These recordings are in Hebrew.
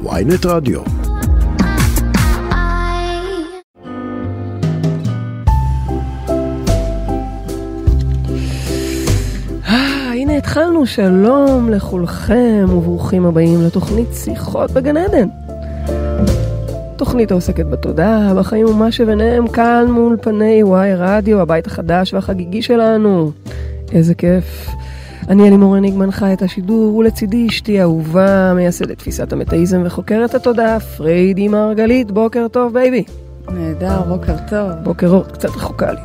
ויינט רדיו. אה, הנה התחלנו, שלום לכולכם וברוכים הבאים לתוכנית שיחות בגן עדן. תוכנית העוסקת בתודעה, בחיים ומה שביניהם, כאן מול פני וואי רדיו, הבית החדש והחגיגי שלנו. איזה כיף. אני אלימור הניג מנחה את השידור, ולצידי אשתי אהובה, מייסדת תפיסת המטאיזם וחוקרת התודעה, פריידי מרגלית, בוקר טוב baby. נהדר, בוקר טוב. בוקר אור, קצת רחוקה לי.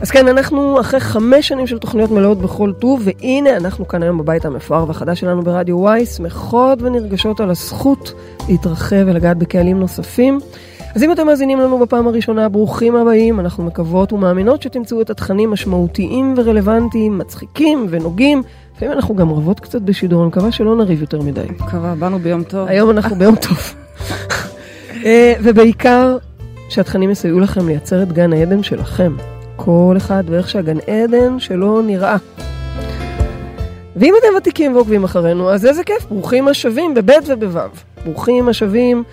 אז כן, אנחנו אחרי חמש שנים של תוכניות מלאות בכל טוב, והנה אנחנו כאן היום בבית המפואר והחדש שלנו ברדיו וואי, שמחות ונרגשות על הזכות להתרחב ולגעת בקהלים נוספים. אז אם אתם מאזינים לנו בפעם הראשונה, ברוכים הבאים, אנחנו מקוות ומאמינות שתמצאו את התכנים משמעותיים ורלוונטיים, מצחיקים ונוגעים. לפעמים אנחנו גם רבות קצת בשידור, אני מקווה שלא נריב יותר מדי. מקווה, באנו ביום טוב. היום אנחנו ביום טוב. אה, ובעיקר, שהתכנים יסייעו לכם לייצר את גן העדן שלכם. כל אחד ואיך שהגן עדן שלו נראה. ואם אתם ותיקים ועוקבים אחרינו, אז איזה כיף, ברוכים השבים בב' ובו'. ברוכים השבים.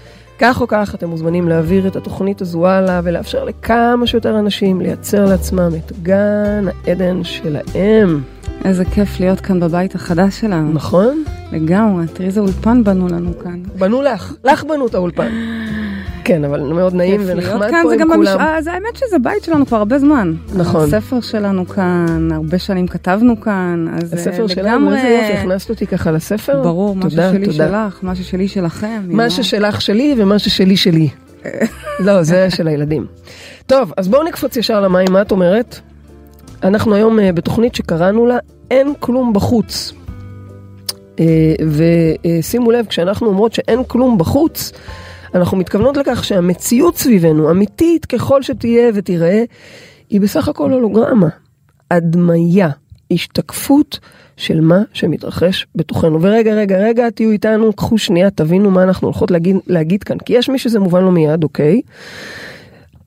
כך או כך אתם מוזמנים להעביר את התוכנית הזו הלאה ולאפשר לכמה שיותר אנשים לייצר לעצמם את גן העדן שלהם. איזה כיף להיות כאן בבית החדש שלנו. נכון? לגמרי, תראי איזה אולפן בנו לנו כאן. בנו לך, לך בנו את האולפן. כן, אבל מאוד נעים ונחמד פה עם כולם. במשעה, זה האמת שזה בית שלנו כבר הרבה זמן. נכון. הספר שלנו כאן, הרבה שנים כתבנו כאן, אז הספר אה, שלנו, איזה יופי, הכנסת אותי ככה לספר. ברור, מה ששלי. שלך, מה ששלי שלכם. מה ששלך שלי ומה ששלי שלי. לא, זה של הילדים. טוב, אז בואו נקפוץ ישר למים, מה את אומרת? אנחנו היום אה, בתוכנית שקראנו לה אין כלום בחוץ. אה, ושימו לב, כשאנחנו אומרות שאין כלום בחוץ, אנחנו מתכוונות לכך שהמציאות סביבנו, אמיתית ככל שתהיה ותיראה, היא בסך הכל הולוגרמה, הדמיה, השתקפות של מה שמתרחש בתוכנו. ורגע, רגע, רגע, תהיו איתנו, קחו שנייה, תבינו מה אנחנו הולכות להגיד, להגיד כאן, כי יש מי שזה מובן לו מיד, אוקיי?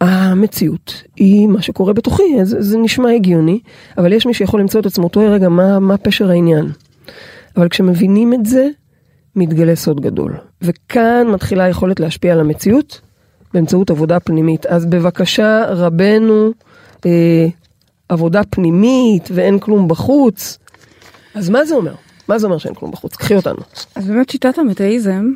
המציאות היא מה שקורה בתוכי, זה, זה נשמע הגיוני, אבל יש מי שיכול למצוא את עצמו אותו רגע, מה, מה פשר העניין. אבל כשמבינים את זה, מתגלה סוד גדול. וכאן מתחילה היכולת להשפיע על המציאות באמצעות עבודה פנימית. אז בבקשה, רבנו, אה, עבודה פנימית ואין כלום בחוץ. אז מה זה אומר? מה זה אומר שאין כלום בחוץ? קחי אותנו. אז באמת שיטת המטאיזם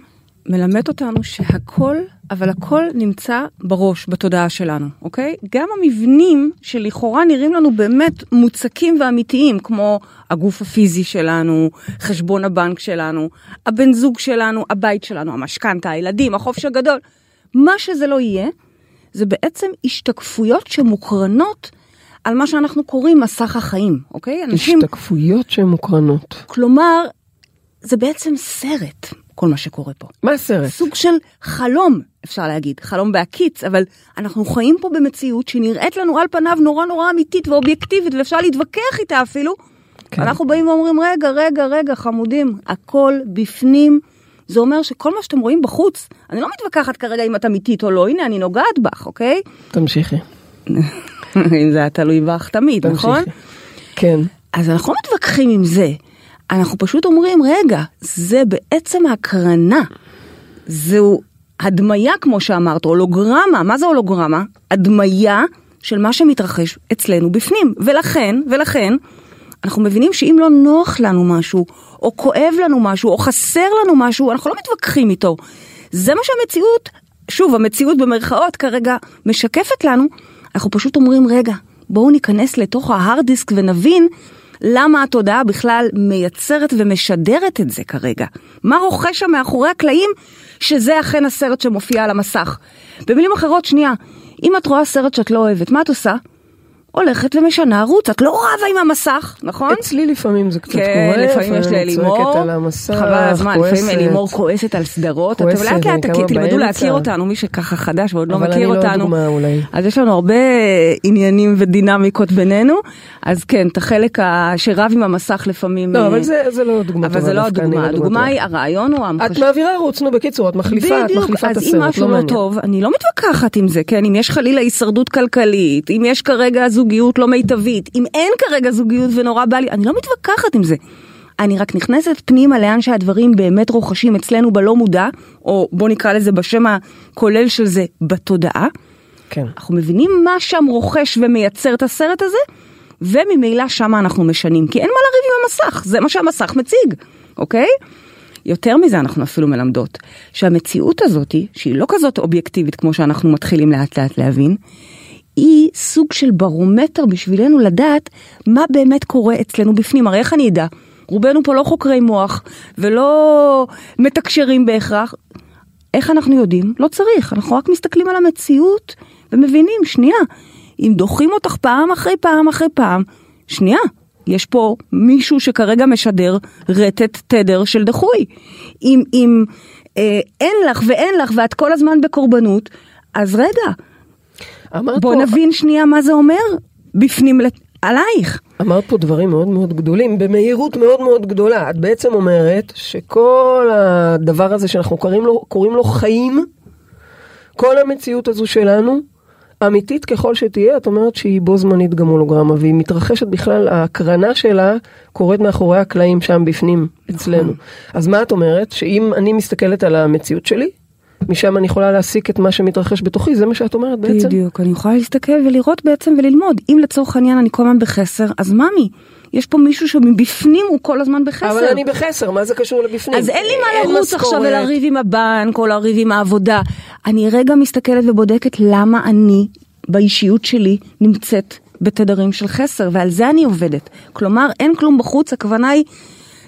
מלמד אותנו שהכל, אבל הכל נמצא בראש, בתודעה שלנו, אוקיי? גם המבנים שלכאורה נראים לנו באמת מוצקים ואמיתיים, כמו הגוף הפיזי שלנו, חשבון הבנק שלנו, הבן זוג שלנו, הבית שלנו, המשכנתה, הילדים, החופש הגדול, מה שזה לא יהיה, זה בעצם השתקפויות שמוקרנות על מה שאנחנו קוראים מסך החיים, אוקיי? אנשים... השתקפויות שמוקרנות. כלומר, זה בעצם סרט, כל מה שקורה פה. מה הסרט? סוג של חלום, אפשר להגיד, חלום בהקיץ, אבל אנחנו חיים פה במציאות שנראית לנו על פניו נורא נורא אמיתית ואובייקטיבית, ואפשר להתווכח איתה אפילו. כן. אנחנו באים ואומרים, רגע, רגע, רגע, חמודים, הכל בפנים. זה אומר שכל מה שאתם רואים בחוץ, אני לא מתווכחת כרגע אם את אמיתית או לא, הנה, אני נוגעת בך, אוקיי? תמשיכי. אם זה היה תלוי בך תמיד, תמשיכי. נכון? כן. אז אנחנו לא מתווכחים עם זה. אנחנו פשוט אומרים, רגע, זה בעצם הקרנה. זהו הדמיה, כמו שאמרת, הולוגרמה. מה זה הולוגרמה? הדמיה של מה שמתרחש אצלנו בפנים. ולכן, ולכן, אנחנו מבינים שאם לא נוח לנו משהו, או כואב לנו משהו, או חסר לנו משהו, אנחנו לא מתווכחים איתו. זה מה שהמציאות, שוב, המציאות במרכאות כרגע משקפת לנו, אנחנו פשוט אומרים, רגע, בואו ניכנס לתוך ההארד דיסק ונבין למה התודעה בכלל מייצרת ומשדרת את זה כרגע. מה רוכש שם מאחורי הקלעים, שזה אכן הסרט שמופיע על המסך. במילים אחרות, שנייה, אם את רואה סרט שאת לא אוהבת, מה את עושה? הולכת ומשנה ערוץ, את לא רבה עם המסך, נכון? אצלי לפעמים זה קצת כן, קורה, לפעמים יש לאלימור, על המסך, חבל הזמן. לפעמים אלימור כועסת על סדרות, כועסת, לאט לאט תלמדו. להכיר אותנו, מי שככה חדש ועוד לא אבל מכיר אני לא אותנו, דוגמה אולי. אז יש לנו הרבה עניינים ודינמיקות בינינו, אז כן, את החלק שרב עם המסך לפעמים, לא, אה, אבל זה זה לא דוגמה אבל זה לא הדוגמה, הדוגמה טובה. היא, הרעיון הוא את המחש... מעבירה ערוץ, נו בקיצור, את מחליפה, את מחליפה את אז הסרט, אם לא משהו לא מעניין. טוב, אני לא מתווכחת עם זה, כן? אם יש חלילה הישרדות כלכלית, אם יש כרגע זוגיות לא מיטבית, אם אין כרגע זוגיות ונורא בא לי, אני לא מתווכחת עם זה. אני רק נכנסת פנימה לאן שהדברים באמת רוכשים אצלנו בלא מודע, או בוא נקרא לזה בשם הכולל של זה, בתודעה. כן. אנחנו מבינים מה שם רוכש ומייצר את הסרט הזה, וממילא שם אנחנו משנים, כי אין מה לריב עם המסך, זה מה שהמסך מציג, אוקיי? יותר מזה אנחנו אפילו מלמדות, שהמציאות הזאת, שהיא לא כזאת אובייקטיבית כמו שאנחנו מתחילים לאט לאט להבין, היא סוג של ברומטר בשבילנו לדעת מה באמת קורה אצלנו בפנים. הרי איך אני אדע? רובנו פה לא חוקרי מוח ולא מתקשרים בהכרח. איך אנחנו יודעים? לא צריך, אנחנו רק מסתכלים על המציאות ומבינים, שנייה, אם דוחים אותך פעם אחרי פעם אחרי פעם, שנייה, יש פה מישהו שכרגע משדר רטט תדר של דחוי. אם, אם אה, אין לך ואין לך ואת כל הזמן בקורבנות, אז רגע, אמרת בוא פה, נבין שנייה מה זה אומר בפנים לת- עלייך. אמרת פה דברים מאוד מאוד גדולים, במהירות מאוד מאוד גדולה. את בעצם אומרת שכל הדבר הזה שאנחנו קוראים לו, קוראים לו חיים, כל המציאות הזו שלנו, אמיתית ככל שתהיה, את אומרת שהיא בו זמנית גם הולוגרמה, והיא מתרחשת בכלל, ההקרנה שלה קורית מאחורי הקלעים שם בפנים, אצלנו. אז מה את אומרת? שאם אני מסתכלת על המציאות שלי, משם אני יכולה להסיק את מה שמתרחש בתוכי, זה מה שאת אומרת בעצם? בדיוק, אני יכולה להסתכל ולראות בעצם וללמוד. אם לצורך העניין אני כל הזמן בחסר, אז ממי, יש פה מישהו שמבפנים הוא כל הזמן בחסר. אבל אני בחסר, מה זה קשור לבפנים? אז אין לי מה לרוץ עכשיו. ולריב עם הבנק או לריב עם העבודה. אני רגע מסתכלת ובודקת למה אני באישיות שלי נמצאת בתדרים של חסר, ועל זה אני עובדת. כלומר, אין כלום בחוץ, הכוונה היא,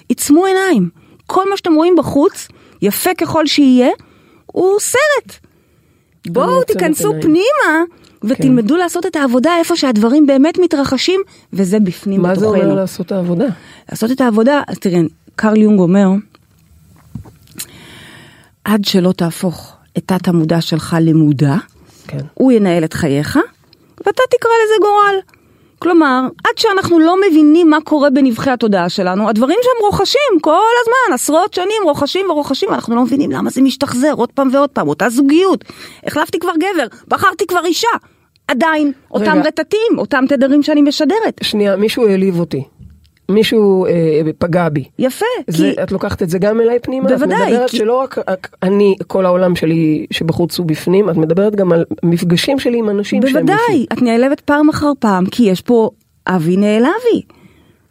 עצמו עיניים. כל מה שאתם רואים בחוץ, יפה ככל שיהיה, הוא סרט. בואו תיכנסו עיניים. פנימה ותלמדו לעשות את העבודה איפה שהדברים באמת מתרחשים, וזה בפנים מה זה בתוכנו. אומר לעשות את העבודה? לעשות את העבודה, אז תראי, קרל יונג אומר, עד שלא תהפוך את תת המודע שלך למודע, כן. הוא ינהל את חייך, ואתה תקרא לזה גורל. כלומר, עד שאנחנו לא מבינים מה קורה בנבחי התודעה שלנו, הדברים שם רוכשים כל הזמן, עשרות שנים רוכשים ורוכשים, אנחנו לא מבינים למה זה משתחזר עוד פעם ועוד פעם, אותה זוגיות. החלפתי כבר גבר, בחרתי כבר אישה. עדיין, אותם רגע. רטטים, אותם תדרים שאני משדרת. שנייה, מישהו העליב אותי. מישהו אה, פגע בי. יפה, זה, כי... את לוקחת את זה גם אליי פנימה? בוודאי, את מדברת כי- שלא רק, רק אני, כל העולם שלי שבחוץ הוא בפנים, את מדברת גם על מפגשים שלי עם אנשים שהם בפנים. בוודאי, את נעלבת פעם אחר פעם, כי יש פה אבי נעלבי,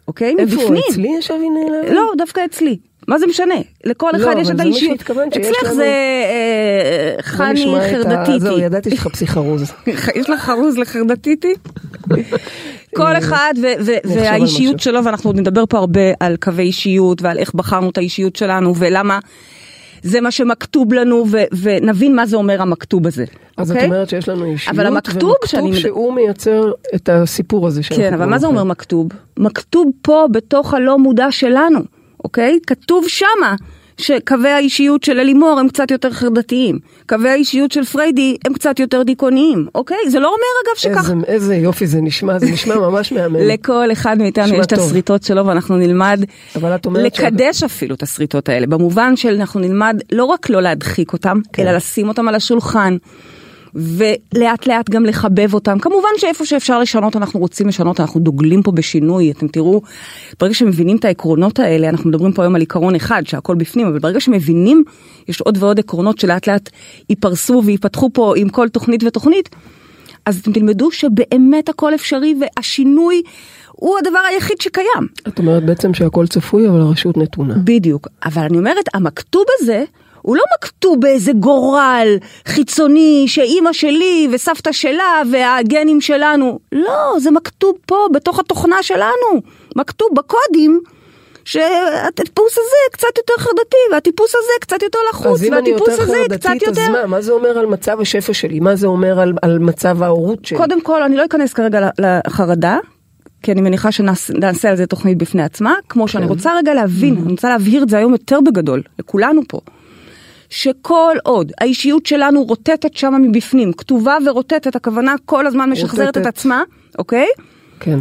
אוקיי? איפה? מבפנים. אצלי יש אבי נעלב? לא, דווקא אצלי. מה זה משנה? לכל לא, אחד יש אבל את האישיות. אצלך לנו- זה אה, בוא חני את ה- חרדתיתי. זהו, ידעתי שיש לך פסיכרוז. יש לך חרוז לחרדתיתי? כל אחד נחשוב על והאישיות. שלו, ואנחנו עוד נדבר פה הרבה על קווי אישיות ועל איך בחרנו את האישיות שלנו ולמה זה מה שמכתוב לנו ו- ונבין מה זה אומר המכתוב הזה. אז את אוקיי? אומרת שיש לנו אישיות, אבל המכתוב שאני שהוא מייצר את הסיפור הזה כן, אבל מה זה אומר. מכתוב? מכתוב פה בתוך הלא מודע שלנו, אוקיי? כתוב שמה שקווי האישיות של אלימור הם קצת יותר חרדתיים. קווי האישיות של פריידי הם קצת יותר דיכאוניים, אוקיי? זה לא אומר אגב שכך... איזה, איזה יופי זה נשמע, זה נשמע ממש מהמם. לכל אחד מאיתנו יש. השריטות שלו ואנחנו נלמד לקדש אפילו את השריטות האלה, במובן של אנחנו נלמד לא רק לא להדחיק אותם, כן. אלא לשים אותם על השולחן. ולאט לאט גם לחבב אותם. כמובן שאיפה שאפשר לשנות אנחנו רוצים לשנות, אנחנו דוגלים פה בשינוי, אתם תראו, ברגע שמבינים את העקרונות האלה, אנחנו מדברים פה היום על עיקרון אחד שהכל בפנים, אבל ברגע שמבינים, יש עוד ועוד עקרונות שלאט לאט ייפרסו וייפתחו פה עם כל תוכנית ותוכנית, אז אתם תלמדו שבאמת הכל אפשרי והשינוי הוא הדבר היחיד שקיים. את אומרת בעצם שהכל צפוי, אבל הרשות נתונה. בדיוק, אבל אני אומרת, המכתוב הזה, הוא לא מכתוב באיזה גורל חיצוני שאימא שלי וסבתא שלה והגנים שלנו. לא, זה מכתוב פה בתוך התוכנה שלנו. מכתוב בקודים שהטיפוס הזה קצת יותר חרדתי והטיפוס הזה קצת יותר לחוץ אז אם אני והטיפוס יותר הזה קצת חרדתית, אז יותר... מה? מה זה אומר על מצב השפע שלי? מה זה אומר על, על מצב ההורות שלי? קודם כל, אני לא אכנס כרגע לחרדה, כי אני מניחה שנעשה על זה תוכנית בפני עצמה, כמו שאני רוצה רגע להבין, אני רוצה להבהיר את זה היום יותר בגדול, לכולנו פה, שכל עוד האישיות שלנו רוטטת שמה מבפנים, כתובה ורוטטת, הכוונה כל הזמן משחזרת את רוטטת. עצמה, אוקיי? כן.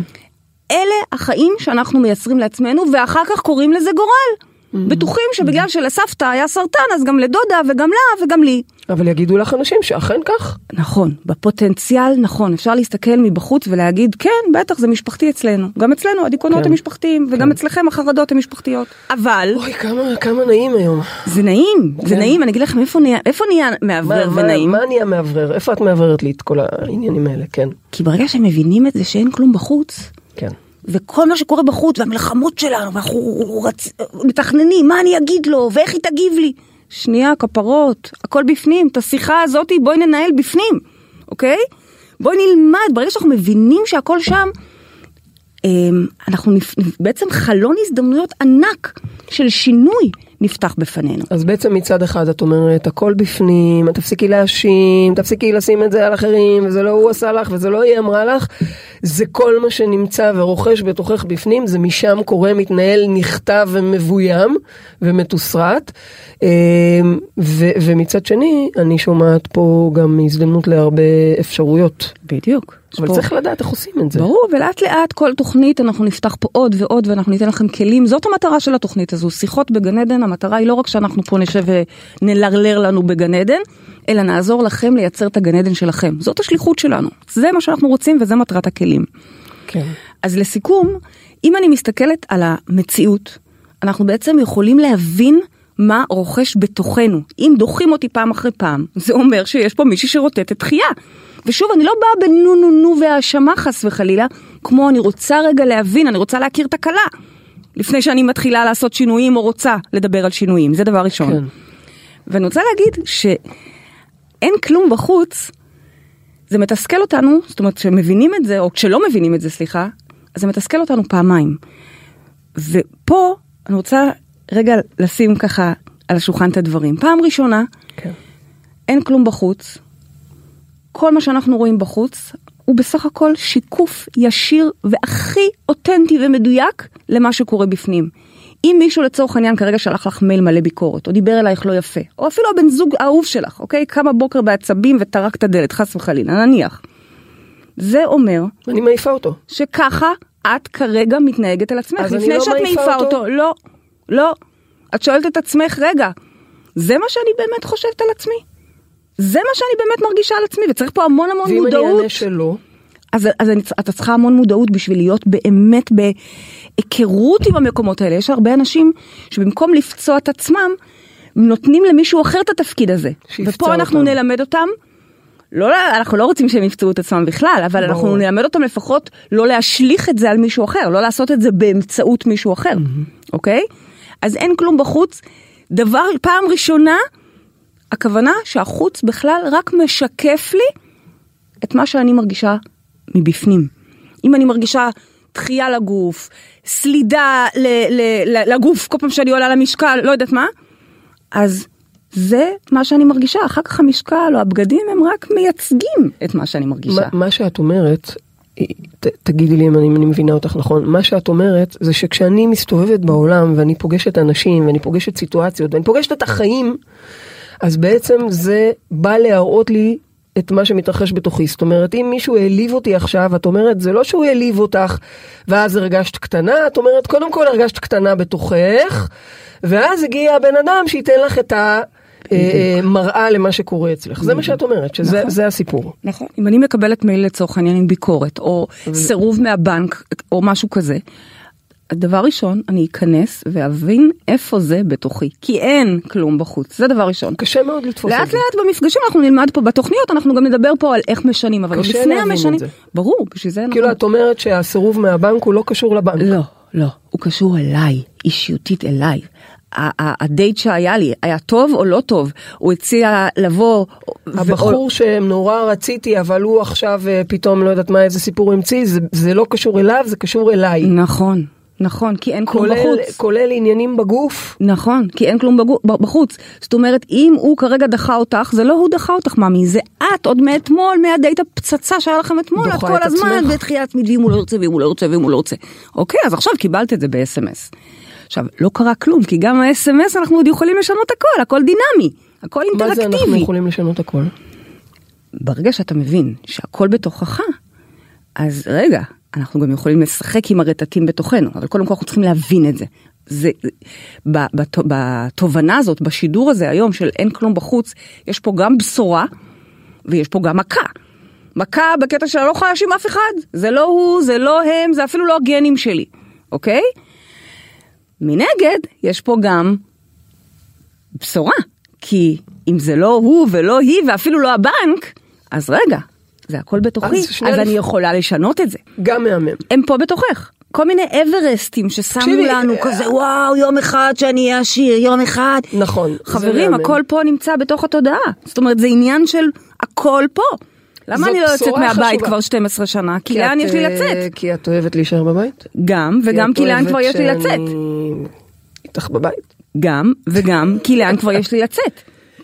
אלה החיים שאנחנו מייצרים לעצמנו, ואחר כך קוראים לזה גורל. בטוחים שבגלל שלסבתא היה סרטן, אז גם לדודה וגם לה וגם לי. אבל יגידו לך אנשים שאכן כך. נכון, בפוטנציאל נכון, אפשר להסתכל מבחוץ ולהגיד, כן, בטח, זה משפחתי אצלנו. גם אצלנו הדיכאונות כן. הם משפחתיים, וגם אצלכם החרדות הן משפחתיות. אבל, אוי, כמה, כמה נעים היום. זה נעים, זה כן. נעים, אני אגיד לכם, איפה נהיה, איפה נהיה מה, מאוורר מה, ונעים? מה נהיה מאוורר? איפה את מאווררת לי את כל העניינים האלה? כן, כי ברגע שהם מבינים את זה שאין כלום בחוץ, כן. וכל מה שקורה בחוץ והמלחמות שלנו ואנחנו רצ... מתכננים מה אני אגיד לו ואיך היא תגיב לי. שנייה כפרות הכל בפנים את השיחה הזאתי בואי ננהל בפנים אוקיי? בואי נלמד ברגע שאנחנו מבינים שהכל שם אמ, אנחנו נפ... בעצם חלון הזדמנויות ענק של שינוי נפתח בפנינו. אז בעצם מצד אחד את אומרת הכל בפנים, תפסיקי להאשים, תפסיקי לשים את זה על אחרים, וזה לא הוא עשה לך וזה לא היא אמרה לך, זה כל מה שנמצא ורוכש בתוכך בפנים, זה משם קורה, מתנהל, נכתב ומבוים ומתוסרט. אמ, ו- ומצד שני, אני שומעת פה גם הזדמנות להרבה אפשרויות. בדיוק. אבל פה- צריך לדעת איך עושים את זה. ברור, ולאט לאט כל תוכנית אנחנו נפתח פה עוד ועוד ואנחנו ניתן לכם כלים, זאת המטרה של התוכנית הזו, שיחות בגן עדן, המטרה היא לא רק שאנחנו פה נשב ונלרלר לנו בגן עדן, אלא נעזור לכם לייצר את הגן עדן שלכם, זאת השליחות שלנו, זה מה שאנחנו רוצים וזה מטרת הכלים. כן. אז לסיכום, אם אני מסתכלת על המציאות, אנחנו בעצם יכולים להבין מה רוכש בתוכנו. אם דוחים אותי פעם אחרי פעם, זה אומר שיש פה מישהי שרוטטת דחייה. ושוב, אני לא באה בנו נו נו והאשמה חס וחלילה, כמו אני רוצה רגע להבין, אני רוצה להכיר את הכלה. לפני שאני מתחילה לעשות שינויים או רוצה לדבר על שינויים, זה דבר ראשון. כן. ואני רוצה להגיד שאין כלום בחוץ, זה מתסכל אותנו, זאת אומרת כשמבינים את זה, או כשלא מבינים את זה, סליחה, אז זה מתסכל אותנו פעמיים. ופה אני רוצה רגע לשים ככה על השולחן את הדברים. פעם ראשונה, כן. אין כלום בחוץ. כל מה שאנחנו רואים בחוץ הוא בסך הכל שיקוף ישיר והכי אותנטי ומדויק למה שקורה בפנים. אם מישהו לצורך העניין כרגע שלח לך מייל מלא ביקורת, או דיבר אלייך לא יפה, או אפילו הבן זוג האהוב שלך, אוקיי? קם בבוקר בעצבים וטרק את הדלת, חס וחלילה, נניח. זה אומר אני מעיפה אותו. שככה את כרגע מתנהגת על עצמך, אז אני לפני לא שאת מעיפה אותו? אותו. לא, לא. את שואלת את עצמך, רגע, זה מה שאני באמת חושבת על עצמי? זה מה שאני באמת מרגישה על עצמי, וצריך פה המון המון ואם אני מודעות. אענה שלא, אז, אז אני, אתה צריכה המון מודעות בשביל להיות באמת בהיכרות עם המקומות האלה. יש הרבה אנשים שבמקום לפצוע את עצמם, נותנים למישהו אחר את התפקיד הזה. ופה אנחנו אותם. נלמד אותם. לא, אנחנו לא רוצים שהם יפצעו את עצמם בכלל, אבל ברור. אנחנו נלמד אותם לפחות לא להשליך את זה על מישהו אחר, לא לעשות את זה באמצעות מישהו אחר, אוקיי? אז אין כלום בחוץ. דבר, פעם ראשונה, הכוונה שהחוץ בכלל רק משקף לי את מה שאני מרגישה מבפנים. אם אני מרגישה דחייה לגוף, סלידה ל- ל- לגוף כל פעם שאני עולה למשקל, לא יודעת מה, אז זה מה שאני מרגישה. אחר כך המשקל או הבגדים הם רק מייצגים את מה שאני מרגישה. מה, מה שאת אומרת, ת, תגידי לי אם אני, אני מבינה אותך נכון, מה שאת אומרת זה שכשאני מסתובבת בעולם ואני פוגשת אנשים ואני פוגשת סיטואציות ואני פוגשת את החיים, אז בעצם זה בא להראות לי את מה שמתרחש בתוכי. זאת אומרת, אם מישהו העליב אותי עכשיו, את אומרת, זה לא שהוא העליב אותך ואז הרגשת קטנה, את אומרת, קודם כל הרגשת קטנה בתוכך, ואז הגיע הבן אדם שייתן לך את המראה למה שקורה אצלך. זה מה שאת אומרת, שזה נכון. הסיפור. נכון. אם אני מקבלת מייל לצורך העניין עם ביקורת, או סירוב מהבנק, או משהו כזה, דבר ראשון, אני אכנס ואבין איפה זה בתוכי, כי אין כלום בחוץ, זה דבר ראשון. קשה מאוד לתפוס את לאט זה. לאט במפגשים אנחנו נלמד פה בתוכניות, אנחנו גם נדבר פה על איך משנים, אבל לפני את המשנים. ברור, בשביל זה אנחנו... כאילו את אומרת שהסירוב מהבנק הוא לא קשור לבנק. לא, לא, הוא קשור אליי, אישיותית אליי. הדייט שהיה לי היה טוב או לא טוב, הוא הציע לבוא. ו- הבחור שנורא רציתי אבל הוא עכשיו אה, פתאום לא יודעת מה איזה סיפור המציא זה, זה לא קשור אליו זה קשור אליי. נכון, נכון, כי אין כלום כולל, בחוץ. כולל עניינים בגוף. נכון, כי אין כלום בגו- ב- בחוץ. זאת אומרת, אם הוא כרגע דחה אותך, זה לא הוא דחה אותך, ממי, זה את עוד מאתמול, מהדייט הפצצה שהיה לכם אתמול, את כל את הזמן עצמך. בדחייה עצמית, ואם הוא לא ירצה, ואם הוא לא ירצה, ואם הוא לא ירצה. אוקיי, אז עכשיו קיבלת את זה ב-SMS. עכשיו, לא קרה כלום, כי גם ה-SMS אנחנו עוד יכולים לשנות הכל, הכל דינמי, הכל מה זה אנחנו אינטראקטיבי. יכולים לשנות הכל? ברגע שאתה מבין שהכל בתוכך, אז רגע, אנחנו גם יכולים לשחק עם הרטטים בתוכנו, אבל קודם כל אנחנו צריכים להבין את זה. זה, בת- בתובנה הזאת, בשידור הזה היום של אין כלום בחוץ, יש פה גם בשורה ויש פה גם מכה. מכה בקטע שאני לא יכולה להאשים אף אחד. זה לא הוא, זה לא הם, זה אפילו לא הגנים שלי, אוקיי? מנגד, יש פה גם בשורה. כי אם זה לא הוא ולא היא ואפילו לא הבנק, אז רגע, זה הכל בתוכי, אז אז, אני יכולה לשנות את זה. גם מהמם. הם פה בתוכך. כל מיני אברסטים ששמו לנו אה, כזה וואו יום אחד שאני אהיה עשיר יום אחד. נכון, חברים. הכל פה נמצא בתוך התודעה. זאת אומרת זה עניין של הכל פה. למה אני לא יוצאת מהבית. כבר 12 שנה? כי לאן יש לי אה, לצאת? כי את אוהבת להישאר בבית? גם וגם כי לאן כבר יש לי לצאת. איתך בבית. גם וגם כי לאן כבר יש לי לצאת.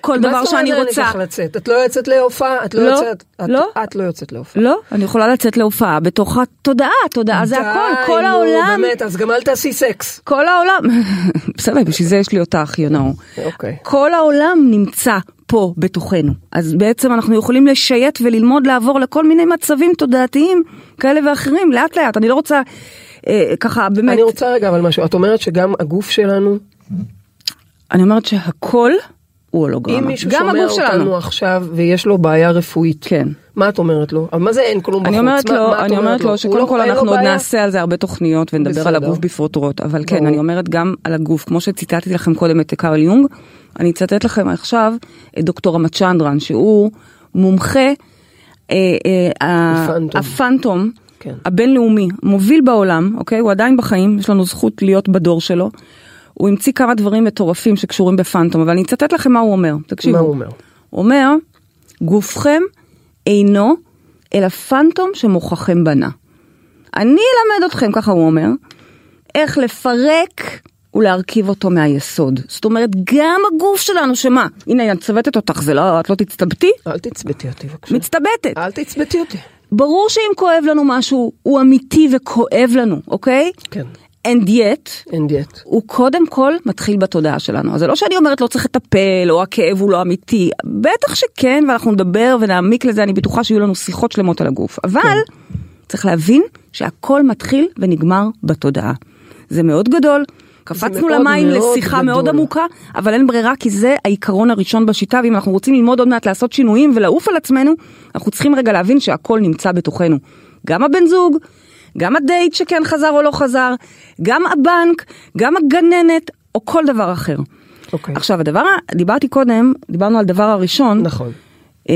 כל דבר מה זאת שאני אומרת רוצה. לך לצאת? את לא יוצאת להופעה? את לא לא, יוצאת? את- לא. את לא יוצאת להופעה. לא, אני יכולה לצאת להופעה בתוך התודעה, תודעה זה הכל, כל נו, העולם, באמת, אז גם אל תעשי סקס. כל העולם, בסדר, בשביל זה יש לי אותך, you know. אוקיי. כל העולם נמצא פה בתוכנו. אז בעצם אנחנו יכולים לשייט וללמוד לעבור לכל מיני מצבים תודעתיים כאלה ואחרים, לאט לאט. אני לא רוצה אה, ככה באמת, אני רוצה רגע אבל משהו. את אומרת שגם הגוף שלנו, אני אומרת שהכל הוא הולוגרמה. אם מישהו שומע. אותנו עכשיו ויש לו בעיה רפואית, כן. מה את אומרת לו? מה זה אין כלום בחוץ? אני אומרת מה- לו, מה אני אומרת לו שקודם לא- כל לו אנחנו עוד בעיה? נעשה על זה הרבה תוכניות ונדבר על בסדר. הגוף בפרוטרוט, אבל כן. אני אומרת גם על הגוף, כמו שציטטתי לכם קודם את קארל יונג, אני אצטט לכם עכשיו את דוקטור רמצ'נדרן, שהוא מומחה אה, אה, הפנטום. הפנטום כן. הבינלאומי, מוביל בעולם, אוקיי? הוא עדיין בחיים, יש לנו זכות להיות בדור שלו. הוא המציא כמה דברים מטורפים שקשורים בפנטום, אבל אני אצטט לכם מה הוא אומר, תקשיבו. מה הוא אומר? הוא אומר, גופכם אינו אלא פנטום שמוחכם בנה. אני אלמד אתכם, ככה הוא אומר, איך לפרק ולהרכיב אותו מהיסוד. זאת אומרת, גם הגוף שלנו, שמה? הנה, אני מצוותת אותך, זה לא, את לא תצטבתי? אל תצבטי אותי בבקשה. מצטבטת. אל תצבטי אותי. ברור שאם כואב לנו משהו, הוא אמיתי וכואב לנו, אוקיי? כן. And yet, אין דיאט. הוא קודם כל מתחיל בתודעה שלנו. אז זה לא שאני אומרת לא צריך לטפל, או הכאב הוא לא אמיתי. בטח שכן, ואנחנו נדבר ונעמיק לזה, אני בטוחה שיהיו לנו שיחות שלמות על הגוף. אבל כן. צריך להבין שהכל מתחיל ונגמר בתודעה. זה מאוד גדול. קפצנו מאוד למים מאוד לשיחה גדול. מאוד עמוקה, אבל אין ברירה כי זה העיקרון הראשון בשיטה, ואם אנחנו רוצים ללמוד עוד מעט לעשות שינויים ולעוף על עצמנו, אנחנו צריכים רגע להבין שהכל נמצא בתוכנו. גם הבן זוג, גם הדייט שכן חזר או לא חזר, גם הבנק, גם הגננת, או כל דבר אחר. אוקיי. עכשיו הדבר, דיברתי קודם, דיברנו על דבר הראשון, נכון. אה,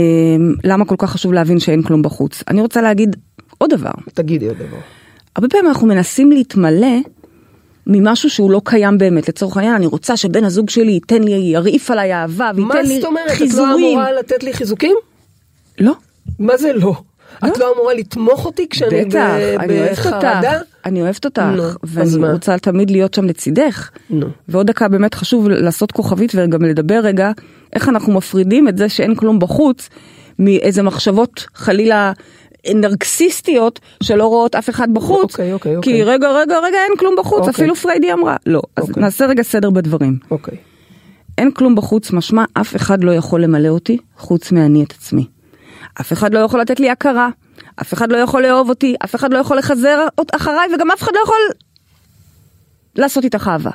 למה כל כך חשוב להבין שאין כלום בחוץ. אני רוצה להגיד עוד דבר. תגידי עוד דבר. הרבה פעמים אנחנו מנסים להתמלא ממשהו שהוא לא קיים באמת. לצורך העניין, אני רוצה שבן הזוג שלי ייתן לי, ירעיף עליי אהבה מה וייתן לי זאת אומרת? את לא חיזורים. אמורה לתת לי חיזוקים? לא, מה זה לא? את לא אמורה לתמוך אותי כשאני בטח, ב- אני אוהבת אותך, בחרדה? אני אוהבת אותך, ואני? רוצה תמיד להיות שם לצידך. ועוד דקה באמת חשוב לעשות כוכבית וגם לדבר רגע איך אנחנו מפרידים את זה שאין כלום בחוץ מאיזה מחשבות חלילה נרקסיסטיות שלא רואות אף אחד בחוץ. אוקיי, אוקיי, כי אוקיי. רגע רגע רגע אין כלום בחוץ אוקיי. אפילו פריידי אמרה לא אז אוקיי. נעשה רגע סדר בדברים. אוקיי. אין כלום בחוץ משמע אף אחד לא יכול למלא אותי חוץ מאני את עצמי. אף אחד לא יכול לתת לי הכרה, אף אחד לא יכול לאהוב אותי, אף אחד לא יכול לחזר אחריי וגם אף אחד לא יכול לעשות איתך אהבה.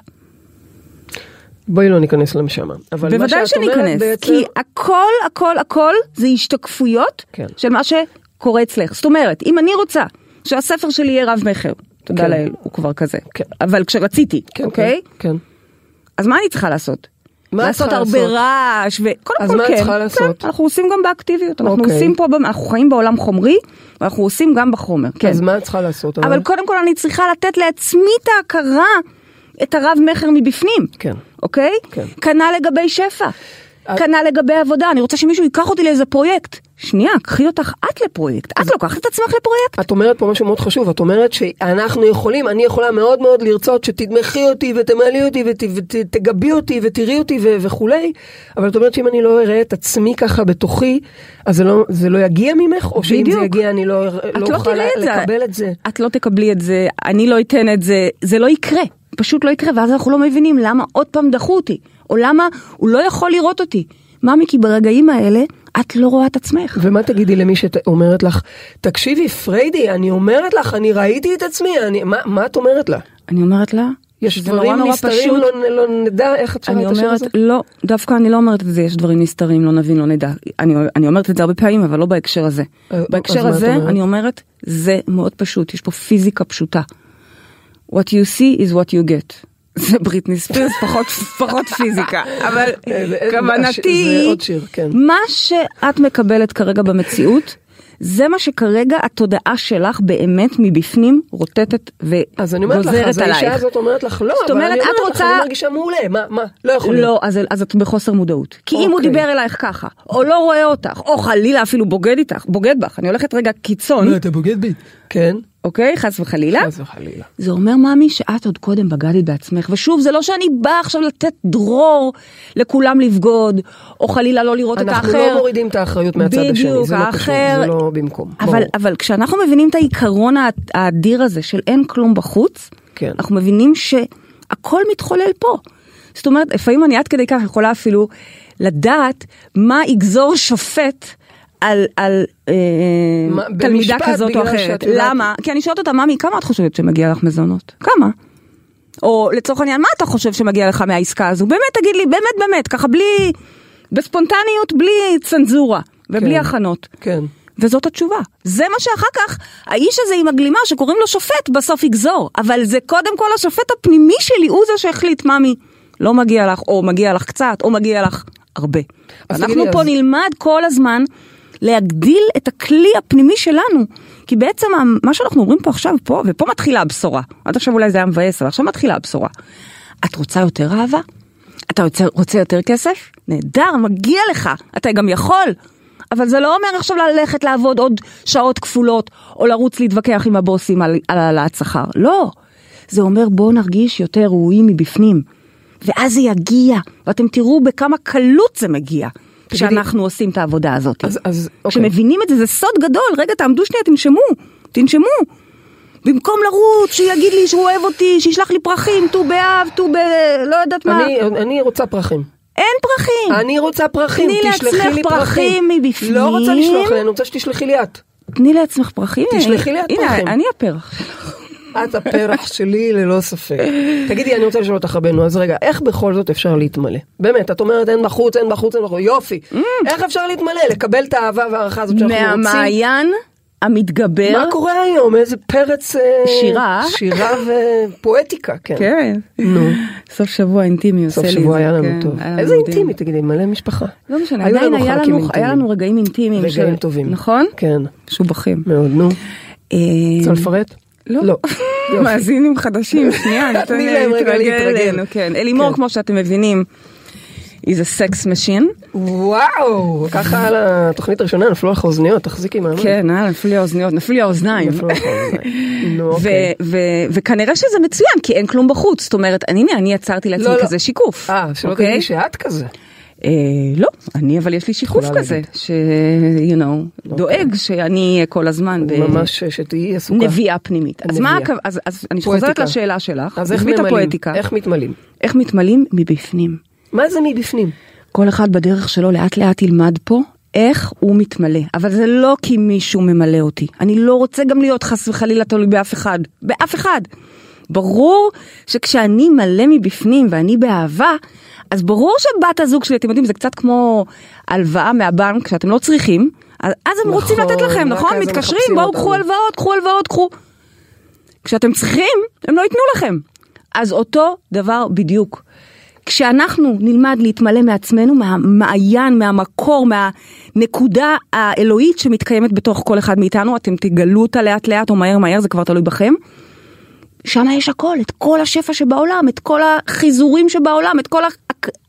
בואי לא ניכנס לשם. אבל מה שאת שניכנס, בעצם... כי הכל הכל הכל זה השתקפויות כן. של מה שקורה אצלך. זאת אומרת, אם אני רוצה שהספר שלי יהיה רב מכר, תודה כן. לאל, הוא כבר כזה, כן. אבל כשרציתי, כן, אוקיי? כן. כן. אז מה אני צריכה לעשות? מה לעשות הרבה לעשות? רעש וקודם אז כל מה את כן, צריכה לעשות? כן, אנחנו עושים גם באקטיביות, אנחנו אוקיי. עושים פה, אנחנו חיים בעולם חומרי, ואנחנו עושים גם בחומר, כן. אז מה את צריכה לעשות? אבל קודם כל אני צריכה לתת לעצמי את ההכרה, את הרב מכר מבפנים, כן. אוקיי? כן. כנ"ל לגבי שפע, את- כנ"ל לגבי עבודה, אני רוצה שמישהו ייקח אותי לאיזה פרויקט. שנייה, קחי אותך את לפרויקט, את לוקחת את עצמך לפרויקט. את אומרת פה משהו מאוד חשוב, את אומרת שאנחנו יכולים, אני יכולה מאוד מאוד לרצות שתתמכי אותי ותמלאי אותי ות- ותגבי אותי ותראי אותי וכולי, אבל את אומרת שאם אני לא אראה את עצמי ככה בתוכי, אז זה לא, זה לא יגיע ממך, או שאם בדיוק. זה יגיע אני לא, לא לא אוכל. לקבל את זה. את לא תקבלי את זה, אני לא אתן את זה, זה לא יקרה. פשוט לא יקרה, ואז אנחנו לא מבינים למה עוד פעם דחו אותי, או למה הוא לא יכול לראות אותי. ממי, כי ברגעים האלה את לא רואה את עצמך. ומה תגידי למי שאומרת לך, תקשיבי פריידי, אני אומרת לך, אני ראיתי את עצמי, אני, מה, מה את אומרת לה? אני אומרת לה, יש דברים נורא נסתרים, פשוט. לא, לא נדע איך את אני את השיר אומרת, הזה? לא, דווקא אני לא אומרת את זה, יש דברים נסתרים, לא נבין, לא נדע. אני, אני אומרת את זה הרבה פעמים, אבל לא בהקשר הזה. אה, אז בהקשר הזה, אומרת? אני אומרת, זה מאוד פשוט, יש פה פיזיקה פשוטה. What you see is what you get. זה בריטני ספירס, פחות, פחות פיזיקה, אבל כוונתי היא, כן. מה שאת מקבלת כרגע במציאות, זה מה שכרגע התודעה שלך באמת מבפנים רוטטת אז אני אומרת לך, וגוזרת אז האישה עלייך. הזאת אומרת לך, לא, אבל אומרת, אני אומרת לך, רוצה- אני מרגישה מעולה, מה, מה, לא יכול להיות. לא, אז, אז את בחוסר מודעות. כי אם הוא אוקיי. דיבר אלייך ככה, או לא רואה אותך, או חלילה אפילו בוגד איתך, בוגד בך, אני הולכת רגע קיצון, לא, אתה בוגד בי. כן, אוקיי? חס וחלילה. חס וחלילה. זה אומר, ממי, שאת עוד קודם בגדת בעצמך. ושוב, זה לא שאני באה עכשיו לתת דרור לכולם לבגוד, או חלילה לא לראות את אנחנו האחר. לא מורידים את האחריות מהצד השני, בדיוק, זה לא קשור, האחר- זה לא במקום. אבל, ברור. אבל כשאנחנו מבינים את העיקרון הא- האדיר הזה של אין כלום בחוץ, כן. אנחנו מבינים שהכל מתחולל פה. זאת אומרת, לפעמים אני עד כדי כך יכולה אפילו לדעת מה יגזור שופט על, על אה, מה, תלמידה כזאת או אחרת. למה? כי אני שואלת אותה, ממי, כמה את חושבת שמגיע לך מזונות? כמה? או לצורך העניין, מה אתה חושב שמגיע לך מהעסקה הזו? באמת, תגיד לי, באמת, באמת, ככה בלי, בספונטניות, בלי צנזורה ובלי כן. הכנות. כן. וזאת התשובה. זה מה שאחר כך, האיש הזה עם הגלימה שקוראים לו שופט בסוף יגזור. אבל זה קודם כל השופט הפנימי שלי, הוא זה שהחליט, ממי, לא מגיע לך, או מגיע לך קצת, או מגיע לך הרבה. אנחנו פה אז- נלמד כל הזמן להגדיל את הכלי הפנימי שלנו. כי בעצם מה שאנחנו אומרים פה עכשיו, פה, ופה מתחילה הבשורה. עד עכשיו אולי זה היה מבאס, אבל עכשיו מתחילה הבשורה. את רוצה יותר אהבה? אתה רוצה, יותר כסף? נהדר, מגיע לך, אתה גם יכול. אבל זה לא אומר עכשיו ללכת לעבוד עוד שעות כפולות, או לרוץ להתווכח עם הבוסים על העלאת שכר. לא. זה אומר בואו נרגיש יותר ראויים מבפנים. ואז זה יגיע, ואתם תראו בכמה קלות זה מגיע, כשאנחנו עושים את העבודה הזאת. אז, אז, אוקיי. כשמבינים את זה, זה סוד גדול. רגע, תעמדו שנייה, תנשמו, תנשמו. במקום לרוץ, שיגיד לי שהוא אוהב אותי, שישלח לי פרחים, ט"ו באב, ט"ו ב... לא יודעת מה. אני, אני רוצה פרחים. אין פרחים. אני רוצה פרחים, תני תשלחי לעצמך לי פרחים מבפנים. לא רוצה לשלוח לי, אני רוצה שתשלחי לי את. תני לעצמך פרחים. תשלחי לי את הנה, פרחים. אני הפרח. את הפרח שלי ללא ספק. תגידי, אני רוצה לשאול אותך רבנו, אז רגע, איך בכל זאת אפשר להתמלא? באמת, את אומרת אין בחוץ, אין בחוץ, אין בחוץ, יופי. איך אפשר להתמלא? לקבל את האהבה וההערכה הזאת שאנחנו רוצים? מהמעיין המתגבר. מה קורה היום? איזה פרץ... אה, שירה. שירה ופואטיקה, כן. כן. נו. סוף שבוע אינטימי עושה סוף לי את שבוע זה, היה לנו כן, טוב. היה לנו איזה מדהים. אינטימי, תגידי, מלא משפחה. לא משנה, עדיין היה לנו, רגעים אינטימיים. רגעים טובים. נכון? כן. משובחים. מאוד, נו. אה, רוצה לפרט? לא. לא. מאזינים חדשים, שנייה, תני להם להם רגע להתרגל. אלינו, כן. אלימור. כמו שאתם מבינים, is a sex machine. וואו, ככה על התוכנית הראשונה נפלו לך אוזניות, תחזיקי מעמד. כן, אה, נפלו לי האוזניות, נפלו לי האוזניים. אוקיי. וכנראה שזה מצוין, כי אין כלום בחוץ. זאת אומרת, אני, הנה, אני יצרתי לעצמי לא, לא. כזה שיקוף. אה, שלא אוקיי? תגידי שאת כזה. אה, לא, אני אבל יש לי שיקוף כזה. ש... you know, דואג שאני אהיה כל הזמן ממש שתהיי עסוקה. בנביאה פנימית. אז מה, נביאה. אז אז אני חוזרת. לשאלה שלך, אז איך? הפואטיקה, איך מתמלאים? איך מתמלאים מבפנים. מה זה מבפנים? כל אחד בדרך שלו לאט לאט ילמד פה איך הוא מתמלא. אבל זה לא כי מישהו ממלא אותי. אני לא רוצה גם להיות חס וחלילה תלוי באף אחד. באף אחד. ברור שכשאני מלא מבפנים ואני באהבה, אז ברור שבת הזוג שלי, אתם יודעים, זה קצת כמו הלוואה מהבנק שאתם לא צריכים, אז הם רוצים נכון, לתת לכם, רק נכון? אז הם מתקשרים, בואו. קחו הלוואות, קחו הלוואות, קחו. כשאתם צריכים, הם לא ייתנו לכם. אז אותו דבר בדיוק. כשאנחנו נלמד להתמלא מעצמנו, מהמעיין, מהמקור, מהנקודה האלוהית שמתקיימת בתוך כל אחד מאיתנו, אתם תגלו אותה לאט לאט או מהר מהר, זה כבר תלוי בכם. שם יש הכל, את כל השפע שבעולם, את כל החיזורים שבעולם, את כל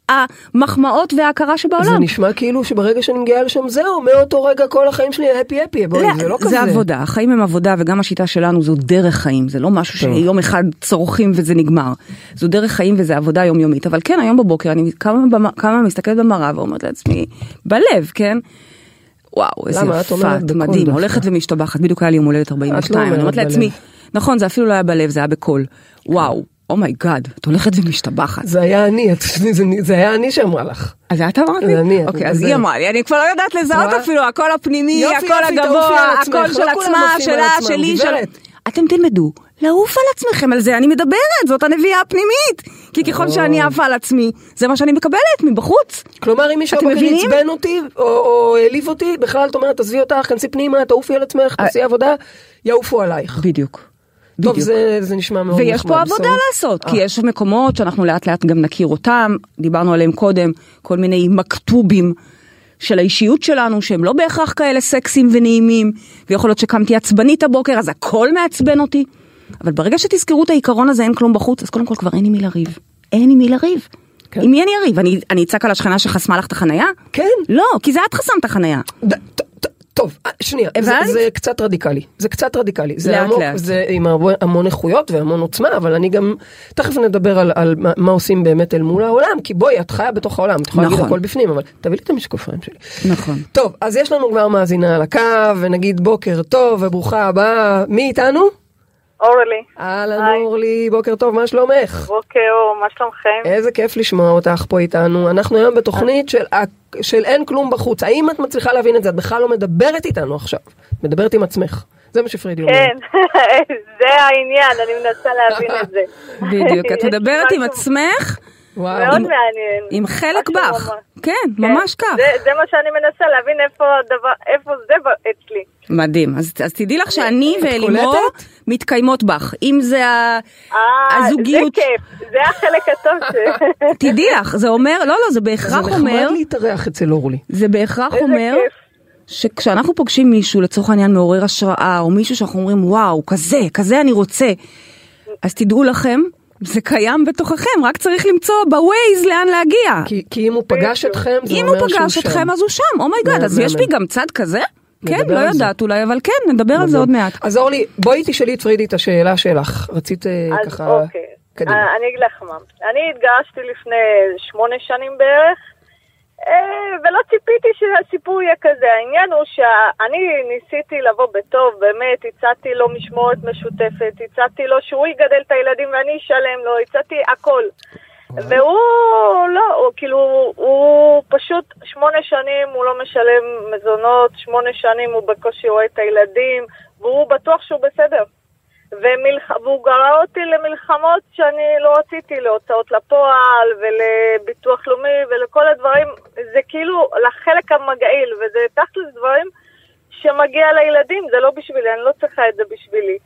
המחמאות וההכרה זה שבעולם. נשמע כאילו שברגע שאני מגיעה לשם זהו, מאותו רגע כל החיים שלי הפי הפי, בואי, זה לא כזה. זה עבודה, החיים הם עבודה וגם השיטה שלנו זו דרך חיים, זה לא משהו שיום אחד צורכים וזה נגמר. זו דרך חיים וזה עבודה יומיומית, אבל כן היום בבוקר אני קמה מסתכלת במראה ואומרת לעצמי, בלב, כן? וואו, איזה יפה, בקול מדהים. הולכת ומשתבחת, בדיוק היה לי יום הולדת 42, אני אומרת לעצמי. נכון, זה אפילו לא היה בלב, זה היה בקול, וואו, oh my God, את הולכת ומשתבחת. זה היה אני, זה- זה היה אני שאמרה לך. אז את אמרת לי? זה אני, אוקיי, אז. היא אמרה לי, אני כבר לא יודעת לזהות? אפילו, הקול הפנימי, הקול הגבוה, הקול של לא כולם עצמה, שלה, שלי, של... אתם תלמדו לעוף על עצמכם, על זה אני מדברת, זאת הנביאה הפנימית. כי ככל שאני עפה על עצמי, זה מה שאני מקבלת מבחוץ. כלומר, אם מישהו מבינים? עצבן אותי, או- או העליב אותי, בכלל את אומרת, עזבי אותך, כנסי פנימה, תעופי על עצמך, אה. תעשי עבודה, יעופו עלייך. בדיוק. טוב, בדיוק. זה זה נשמע מאוד נחמד. ויש פה עבודה בסוף. לעשות, אה. כי יש מקומות שאנחנו לאט לאט גם נכיר אותם, דיברנו עליהם קודם, כל מיני מכתובים של האישיות שלנו, שהם לא בהכרח כאלה סקסיים ונעימים, ויכול להיות שקמתי עצבנית הבוקר, אז הכל מעצבן אותי. אבל ברגע שתזכרו את העיקרון הזה, אין כלום בחוץ, אז קודם כל כבר אין עם מי לריב. אין עם מי לריב. כן. עם מי אני אריב? אני אצעק על השכנה שחסמה לך את החנייה? כן. לא, כי זה את חסמת את החנייה. ד- טוב, אה, שנייה, זה? זה קצת רדיקלי, זה קצת רדיקלי, זה, לאט, המון, לאט. זה עם המון, המון איכויות והמון עוצמה, אבל אני גם, תכף נדבר על, על מה, מה עושים באמת אל מול העולם, כי בואי, את חיה בתוך העולם, את יכולה להגיד נכון. הכל בפנים, אבל תביא לי את המשקופיים שלי. נכון. טוב, אז יש לנו כבר מאזינה על הקו, ונגיד בוקר טוב וברוכה הבאה, מי איתנו? אורלי, אהלן. אורלי, בוקר טוב, מה שלומך? בוקר אור, מה שלומכם? איזה כיף לשמוע אותך פה איתנו. אנחנו היום בתוכנית של, של אין כלום בחוץ. האם את מצליחה להבין את זה? את בכלל לא מדברת איתנו עכשיו. מדברת עם עצמך. זה מה שפרידי אומר. כן, זה העניין, אני מנסה להבין את זה. בדיוק, את מדברת עם עצמך וואו. מאוד עם- מעניין. עם חלק בך. ממש- כן, כן, ממש כך. זה- זה מה שאני מנסה להבין איפה הדבר, איפה זה ב- אצלי. מדהים. אז, אז תדעי לך שאני ואלימור? מתקיימות בך. אם זה ה... אה, הזוגיות- זה כיף, זה החלק הטוב ש... תדעי לך, זה אומר, לא, לא, זה זה בהכרח נחמד אומר, להתארח אצל אורלי. זה בהכרח אומר, כיף. שכשאנחנו פוגשים מישהו, לצורך העניין מעורר השראה, או מישהו שאנחנו אומרים, וואו, כזה, כזה אני רוצה, אז תדעו לכם, זה קיים בתוככם, רק צריך למצוא בווייז לאן להגיע. כי, כי אם הוא פגש. אתכם, זה אם אומר הוא שהוא פגש שם. אתכם אז הוא שם, oh my God, אז יש בי. גם צד כזה? כן, לא. יודעת אולי, אבל כן, נדבר על זה עוד מעט. אז אורלי, בואי תשאלי את פרידי את השאלה שלך. רצית אה, אז ככה... אוקיי, קדימה. אה, אני אגיד לך מה. אני התגרשתי לפני שמונה שנים בערך, ולא ציפיתי שהסיפור יהיה כזה. העניין הוא שאני ניסיתי לבוא בטוב, באמת, הצעתי לו משמורת משותפת, הצעתי לו שהוא יגדל את הילדים ואני אשלם לו, הצעתי הכל. והוא לא, הוא כאילו, הוא פשוט שמונה שנים הוא לא משלם מזונות, שמונה שנים הוא בקושי רואה את הילדים, והוא בטוח שהוא בסדר. והוא גרר אותי למלחמות שאני לא רציתי, להוצאות לפועל ולביטוח לאומי ולכל הדברים, זה כאילו לחלק המגעיל, וזה תכלס דברים שמגיע לילדים, זה לא בשבילי, אני לא צריכה את זה בשבילי.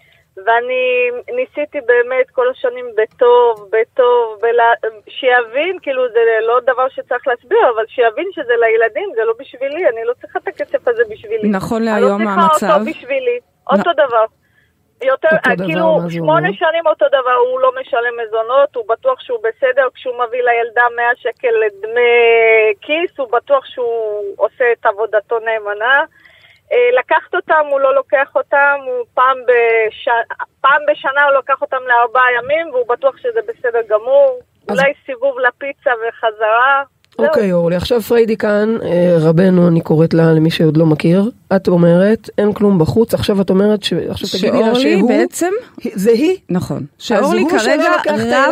ואני ניסיתי באמת כל השנים בטוב, בטוב, בלה... שיבין, כאילו זה לא דבר שצריך להסביר, אבל שיבין שזה לילדים, זה לא בשבילי, אני לא צריכה את הכסף הזה בשבילי. נכון אני להיום לא צריכה המצב- אותו בשבילי, אותו דבר. יותר, כאילו, שמונה? שנים אותו דבר, הוא לא משלם מזונות, הוא בטוח שהוא בסדר, כשהוא מביא לילדה 100 שקל לדמי כיס, הוא בטוח שהוא עושה את עבודתו נאמנה. אה, לקחת אותם, הוא לא לוקח אותם, הוא פעם, בש... פעם בשנה הוא לוקח אותם לארבעה ימים, והוא בטוח שזה בסדר גמור. אז- אולי סיבוב לפיצה וחזרה. זהו. אוקיי אורלי, עכשיו פריידי כאן, אה, רבנו אני קוראת לה למי שעוד לא מכיר, את אומרת אין כלום בחוץ, עכשיו את אומרת, ש... עכשיו תגידי לה שאורלי שהוא, בעצם, זה היא, נכון, שאורלי כרגע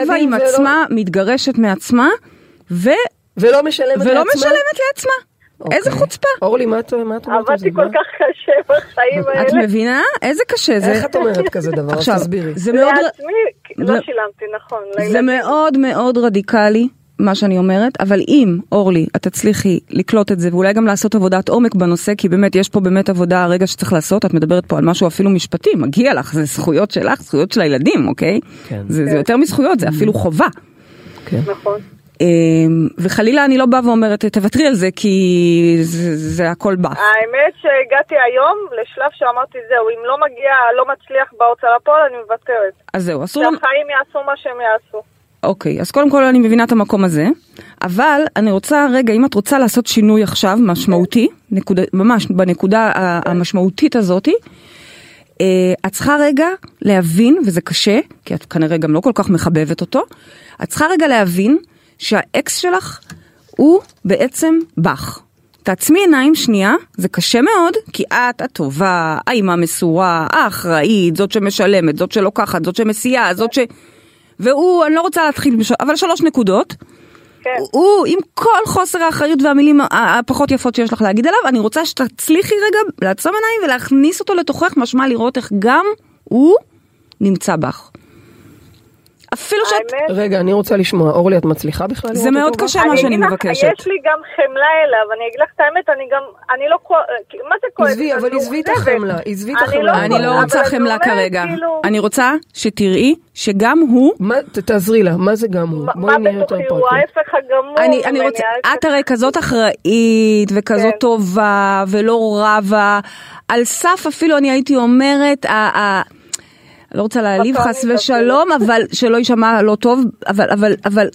רבה עם ולא- עצמה, מתגרשת מעצמה, ו- ולא משלמת ולא לעצמה? משלמת לעצמה. אוקיי. איזה חוצפה. אורלי, מה את מה את אומרת על זה? עבדתי כל מה? כך קשה בחיים האלה. את מבינה? איזה קשה זה. איך את אומרת כזה דבר? עכשיו, תסבירי. זה מאוד... לעצמי, לא לא- שילמתי, נכון. זה. מאוד מאוד רדיקלי, מה שאני אומרת, אבל אם, אורלי, את תצליחי לקלוט את זה, ואולי גם לעשות עבודת עומק בנושא, כי באמת יש פה באמת עבודה הרגע שצריך לעשות, את מדברת פה על משהו אפילו משפטי, מגיע לך, זה זכויות שלך, זכויות של הילדים, אוקיי? כן. זה, זה יותר מזכויות, זה אפילו חובה. כן. נכון. אמ, וחלילה אני לא באה ואומרת, תוותרי על זה, כי זה, זה הכל בא. האמת שהגעתי היום לשלב שאמרתי זהו, אם לא מגיע, לא מצליח בהוצאה לפועל, אני מוותרת. אז זהו, אסור. שהחיים יעשו מה שהם יעשו. אוקיי, אז קודם כל אני מבינה את המקום הזה, אבל אני רוצה, רגע, אם את רוצה לעשות שינוי עכשיו, משמעותי, נקודה, ממש בנקודה המשמעותית הזאתי, אה, את צריכה רגע להבין, וזה קשה, כי את כנראה גם לא כל כך מחבבת אותו, את צריכה רגע להבין שהאקס שלך הוא בעצם בך. תעצמי עיניים שנייה, זה קשה מאוד, כי את הטובה, האימא המסורה, האחראית, זאת שמשלמת, זאת שלוקחת, זאת שמסיעה, זאת ש... והוא, אני לא רוצה להתחיל. אבל שלוש נקודות. כן. הוא, עם כל חוסר האחריות והמילים הפחות יפות שיש לך להגיד עליו, אני רוצה שתצליחי רגע לעצום עיניים ולהכניס אותו לתוכך, משמע לראות איך גם הוא נמצא בך. אפילו שאת... רגע, אני רוצה לשמוע. אורלי, את מצליחה בכלל זה מאוד? קשה מה שאני מבקשת. יש לי גם חמלה אליו, אני אגיד לך את האמת, אני גם, אני לא מה זה כועסת? עזבי, אבל עזבי את. החמלה, עזבי את אני החמלה. לא- אני לא רוצה חמלה כרגע. כאילו- אני רוצה שתראי שגם הוא... תעזרי לה, מה זה גם הוא? מה- בואי נהיה יותר בתוכי הוא. ההפך הגמור אני, רוצה, את הרי כזאת אחראית וכזאת כן. טובה ולא רבה, על סף אפילו אני הייתי אומרת, לא רוצה להעליב חס ושלום, אבל שלא יישמע לא טוב, אבל, אבל, אבל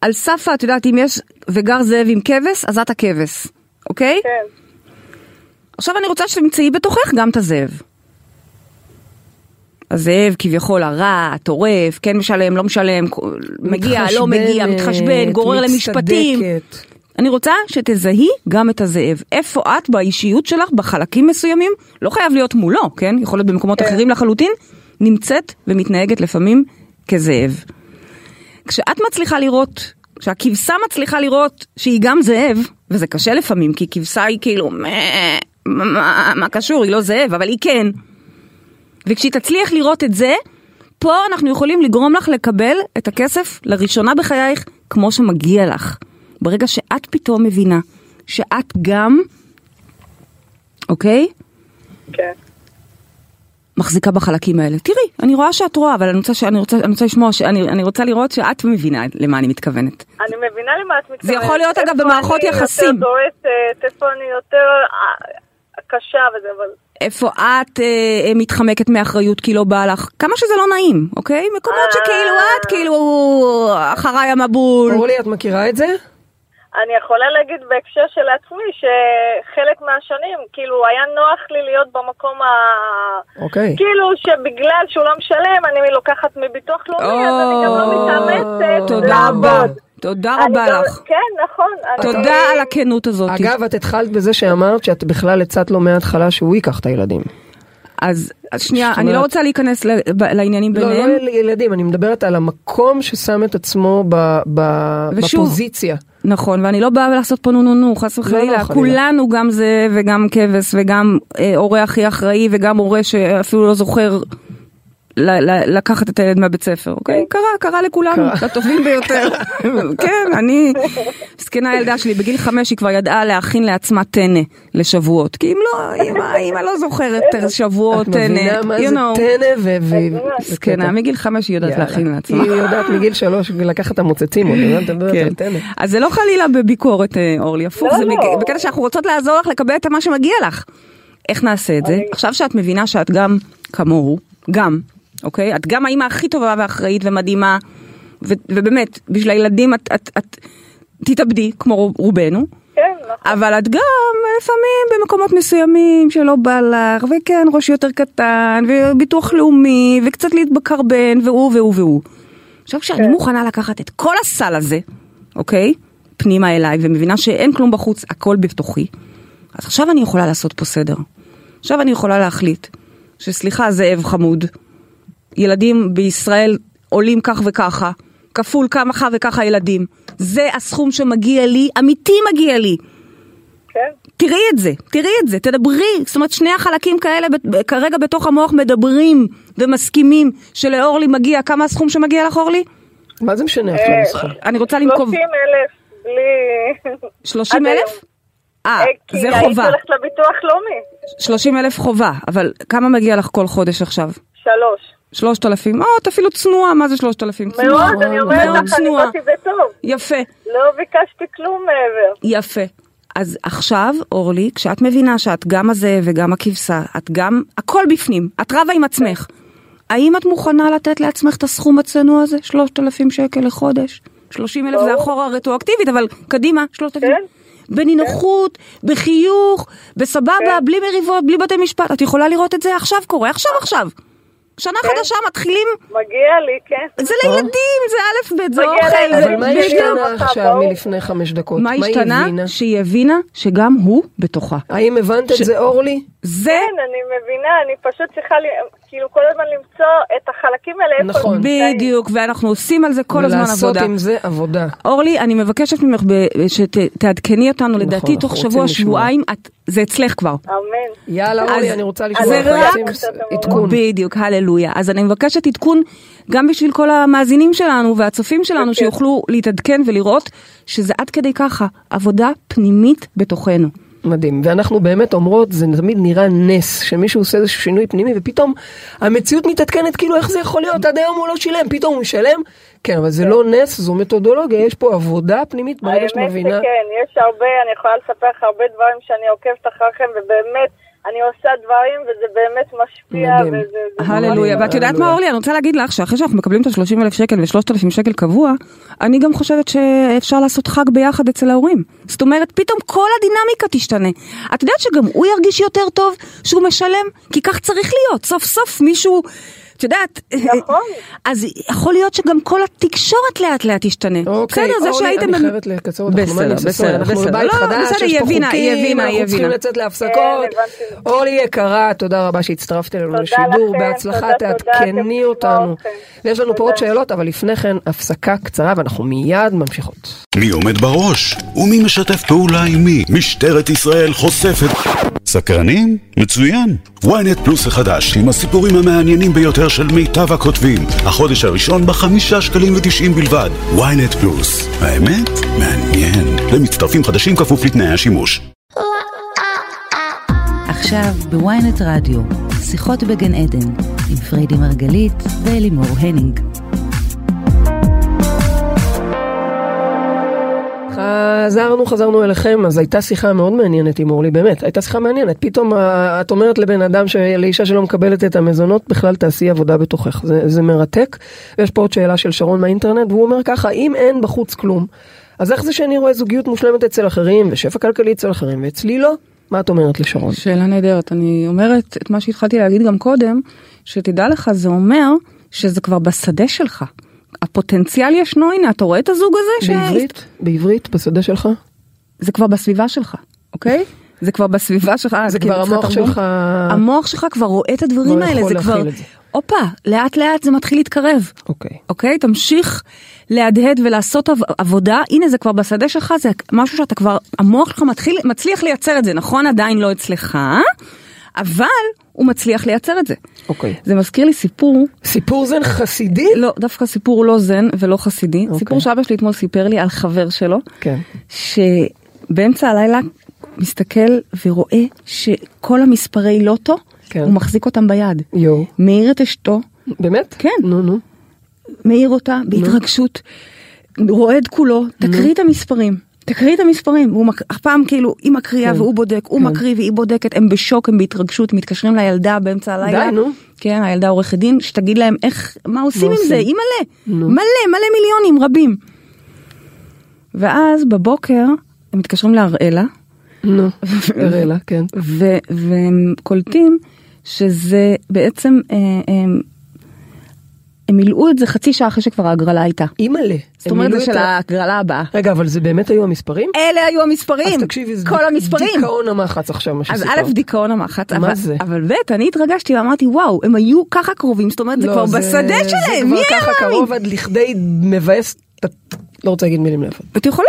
על סף, את יודעת, אם יש וגר זאב עם כבש, אז את הכבש, אוקיי? כן. עכשיו אני רוצה שתמצאי בתוכך גם את הזאב. הזאב כביכול הרע, טורף, כן משלם, לא משלם, מגיע, לא מגיע, מתחשבן, גורר למשפטים. אני רוצה שתזהי גם את הזאב. איפה את באישיות שלך, בחלקים מסוימים, לא חייב להיות מולו, כן? יכול להיות במקומות כן. אחרים לחלוטין, נמצאת ומתנהגת לפעמים כזאב. כשאת מצליחה לראות, כשהכבשה מצליחה לראות שהיא גם זאב, וזה קשה לפעמים, כי כבשה היא כאילו, מה, מה, מה קשור, היא לא זאב, אבל היא כן. וכשהיא תצליח לראות את זה, פה אנחנו יכולים לגרום לך לקבל את הכסף לראשונה בחייך כמו שמגיע לך. ברגע שאת פתאום מבינה שאת גם, אוקיי? כן. מחזיקה בחלקים האלה. תראי, אני רואה שאת רואה, אבל אני רוצה, ש... אני רוצה, אני רוצה לשמוע, ש... אני, אני רוצה לראות שאת מבינה למה אני מתכוונת. אני מבינה למה את מתכוונת. זה יכול להיות, אגב, איפה במערכות אני יחסים. יותר דורסת, איפה אני יותר אה, קשה וזה, אבל... איפה את אה, מתחמקת מאחריות כי לא בא לך, כמה שזה לא נעים, אוקיי? מקומות אה. שכאילו את, כאילו, אחריי המבול. אורלי, את מכירה את זה? אני יכולה להגיד בהקשר של עצמי שחלק מהשנים, כאילו, היה נוח לי להיות במקום ה... אוקיי. כאילו שבגלל שהוא לא משלם, אני לוקחת מביטוח לאומי, אז אני גם לא מתאמצת תודה רבה, לעבוד. תודה אני רבה גם- לך. כן, נכון. אני- תודה על הכנות הזאת. אגב, את התחלת בזה שאמרת שאת בכלל הצעת לו מההתחלה שהוא ייקח את הילדים. אז שנייה, אני לא רוצה להיכנס ל- ב- לעניינים לא, ביניהם. לא ילדים, אני מדברת על המקום ששם את עצמו ב- ב- ושוב, בפוזיציה. נכון, ואני לא באה לעשות פה נו נו נו, חס וחלילה, לא, חלילה. כולנו גם זה וגם כבש וגם אה, הורה הכי אחראי וגם הורה שאפילו לא זוכר לקחת את הילד מהבית ספר, אוקיי? קרה, קרה לכולנו. לטובים ביותר. כן, אני, מסכנה הילדה שלי, בגיל חמש היא כבר ידעה להכין לעצמה טנא לשבועות, כי אם לא, אמא, לא זוכרת שבועות את טנא, מבינה מה you זה know. טנא ו... מסכנה, מגיל חמש היא יודעת. להכין לעצמה. היא יודעת מגיל שלוש לקחת את המוצצים עוד, את מדברת כן. על טנא. אז זה לא חלילה בביקורת, אה, אורלי, הפוך, לא, זה לא. בק- בקטע שאנחנו רוצות לעזור לך לקבל את מה שמגיע לך. איך נעשה את זה? עכשיו שאת מבינה שאת גם כמוהו, גם, אוקיי? את גם האימא הכי טובה ואחראית ומדהימה, ו- ובאמת, בשביל הילדים את, את, את תתאבדי, כמו רוב- רובנו, כן, נכון. אבל את גם לפעמים במקומות מסוימים שלא בא לך, וכן ראש יותר קטן, וביטוח לאומי, וקצת להתבקרבן, והוא והוא והוא. עכשיו כשאני כן. מוכנה לקחת את כל הסל הזה, אוקיי? פנימה אליי, ומבינה שאין כלום בחוץ, הכל בתוכי, אז עכשיו אני יכולה לעשות פה סדר. עכשיו אני יכולה להחליט שסליחה זאב חמוד, ילדים בישראל עולים כך וככה, כפול כמה וככה ילדים. זה הסכום שמגיע לי, אמיתי מגיע לי. כן. תראי את זה, תראי את זה, תדברי. זאת אומרת, שני החלקים כאלה כרגע בתוך המוח מדברים ומסכימים שלאורלי מגיע, כמה הסכום שמגיע לך אורלי? מה זה משנה עכשיו אה, הסכום? אני רוצה לנקוב 30 אלף בלי... 30 עד אלף? אה, אה, כי זה הייתי חובה. הולכת לביטוח לאומי. 30 אלף חובה, אבל כמה מגיע לך כל חודש עכשיו? שלוש. 3,000? או, את אפילו צנועה, מה זה 3,000? מאוד, אני אומרת לך, אני צנועה. באתי בטוב. יפה. לא ביקשתי כלום מעבר. יפה. אז עכשיו, אורלי, כשאת מבינה שאת גם הזה וגם הכבשה, את גם, הכל בפנים, את רבה עם עצמך. האם את מוכנה לתת לעצמך את הסכום הצנוע הזה? 3,000 שקל לחודש? 30 אלף זה. אחורה רטרואקטיבית, אבל קדימה, 3,000. כן. בנינוחות, בחיוך, בסבבה, כן. בלי מריבות, בלי בתי משפט. את יכולה לראות את זה עכשיו קורה, עכשיו עכשיו. שנה כן. חדשה מתחילים, מגיע לי, כן. זה לילדים, זה א' ב', זה אוכל, אבל מה. השתנה. עכשיו מלפני חמש דקות? מה השתנה? שהיא הבינה שגם הוא בתוכה. האם הבנת את זה אורלי? זה כן, אני מבינה, אני פשוט צריכה לי- כאילו כל הזמן למצוא את החלקים האלה. נכון. בדיוק, ואנחנו עושים על זה כל הזמן עבודה. ולעשות עם זה עבודה. אורלי, אני מבקשת ממך ב- שתעדכני אותנו, לדעתי אנחנו תוך שבוע. שבועיים, את- זה אצלך כבר. אמן. יאללה, אורלי, אני רוצה לשמוע. זה רק- עדכון. בדיוק, הללויה. אז אני מבקשת עדכון גם בשביל כל המאזינים שלנו והצופים שלנו, כן. שיוכלו להתעדכן ולראות שזה עד כדי ככה, עבודה פנימית בתוכנו. מדהים, ואנחנו באמת אומרות, זה תמיד נראה נס, שמישהו עושה איזשהו שינוי פנימי, ופתאום המציאות מתעדכנת, כאילו איך זה יכול להיות, עד היום הוא לא שילם, פתאום הוא משלם. כן, אבל זה לא נס, זו מתודולוגיה, יש פה עבודה פנימית ברגע שאת האמת מבינה. שכן, יש הרבה, אני יכולה לספר לך הרבה דברים שאני עוקבת אחריכם, ובאמת, אני עושה דברים, וזה באמת משפיע, מדהים. הללויה, ואת יודעת מה. אורלי, אני רוצה להגיד לך שאחרי שאנחנו מקבלים את ה-30 אלף שקל ו-3,000 שקל קבוע, אני גם חושבת שאפשר לעשות חג ביחד אצל ההורים. זאת אומרת, פתאום כל הדינמיקה תשתנה. את יודעת שגם הוא ירגיש יותר טוב שהוא משלם? כי כך צריך להיות, סוף סוף מישהו... את יודעת, נכון. אז יכול להיות שגם כל התקשורת לאט לאט תשתנה. אוקיי, בסדר, זה שהייתם... אני חייבת לקצר אותך, בסדר? בסדר, אנחנו בסדר. בבית לא, חדש, בסדר, יש פה חוקים, אנחנו צריכים. לצאת להפסקות. כן. אורלי יקרה, תודה רבה שהצטרפת אלינו לשידור, לכם, בהצלחה, תעדכני אותנו. אתכם. ויש לנו פה עוד. שאלות, אבל לפני כן הפסקה קצרה ואנחנו מיד ממשיכות. מי עומד בראש? ומי משתף פעולה עם מי? משטרת ישראל חושפת... סקרנים? מצוין. ynet פלוס החדש, עם הסיפורים המעניינים ביותר של מיטב הכותבים. החודש הראשון בחמישה שקלים ותשעים בלבד. ynet פלוס. האמת? מעניין. למצטרפים חדשים כפוף לתנאי השימוש. עכשיו בוויינט רדיו, שיחות בגן עדן, עם פרידי מרגלית ואלימור הנינג. חזרנו, חזרנו אליכם, אז הייתה שיחה מאוד מעניינת עם אורלי, באמת, הייתה שיחה מעניינת. פתאום אה, את אומרת לבן אדם, לאישה שלא מקבלת את המזונות, בכלל תעשי עבודה בתוכך. זה, זה מרתק. ויש פה עוד שאלה של שרון מהאינטרנט, והוא אומר ככה, אם אין בחוץ כלום, אז איך זה שאני רואה זוגיות מושלמת אצל אחרים, ושפע כלכלי אצל אחרים, ואצלי לא? מה את אומרת לשרון? שאלה נהדרת. אני אומרת את מה שהתחלתי להגיד גם קודם, שתדע לך, זה אומר שזה כבר בשדה שלך. הפוטנציאל ישנו, הנה, אתה רואה את הזוג הזה? ש- בעברית? בעברית? בשדה שלך? זה כבר בסביבה שלך, אוקיי? זה כבר בסביבה שלך. זה כאילו, כבר צריכה המוח. שלך... המוח שלך כבר רואה את הדברים כבר האלה, זה כבר... זה. הופה, לאט לאט זה מתחיל להתקרב. אוקיי. אוקיי? תמשיך להדהד ולעשות עב- עבודה, הנה זה כבר בשדה שלך, זה משהו שאתה כבר, המוח שלך מתחיל, מצליח לייצר את זה, נכון? עדיין לא אצלך, אבל הוא מצליח לייצר את זה. אוקיי. זה מזכיר לי סיפור, סיפור זן חסידי? לא, דווקא סיפור לא זן ולא חסידי, אוקיי. סיפור שאבא שלי אתמול סיפר לי על חבר שלו, כן. שבאמצע הלילה מסתכל ורואה שכל המספרי לוטו, כן. הוא מחזיק אותם ביד. יואו. מעיר את אשתו, באמת? כן. נו, נו. מעיר אותה בהתרגשות, רועד כולו, תקריא את המספרים. תקריא את המספרים, והוא מק... אף פעם כאילו היא מקריאה כן, והוא בודק, הוא כן. מקריא והיא בודקת, הם בשוק, הם בהתרגשות, מתקשרים לילדה באמצע הלילה. די, נו. כן, הילדה עורכת דין, שתגיד להם איך, מה עושים עם עושים? זה, היא מלא, נו. מלא, מלא מיליונים רבים. ואז בבוקר הם מתקשרים להראלה, נו. אראלה, כן. והם קולטים שזה בעצם, אה, הם, הם מילאו את זה חצי שעה אחרי שכבר ההגרלה הייתה. אימא'לה. זאת אומרת זה של ההגרלה הבאה. רגע, אבל זה באמת היו המספרים? אלה היו המספרים, אז תקשיבי, זה כל המספרים. דיכאון המחץ עכשיו, מה אז שסיפרת. א' דיכאון המחץ, מה אבל, זה? אבל ב' אני התרגשתי ואמרתי וואו הם היו ככה קרובים, זאת אומרת זה לא, כבר בשדה שלהם, מי זה כבר היה ככה מאמין? קרוב עד לכדי מבאס, לא רוצה להגיד מילים לאיפה. את יכולה,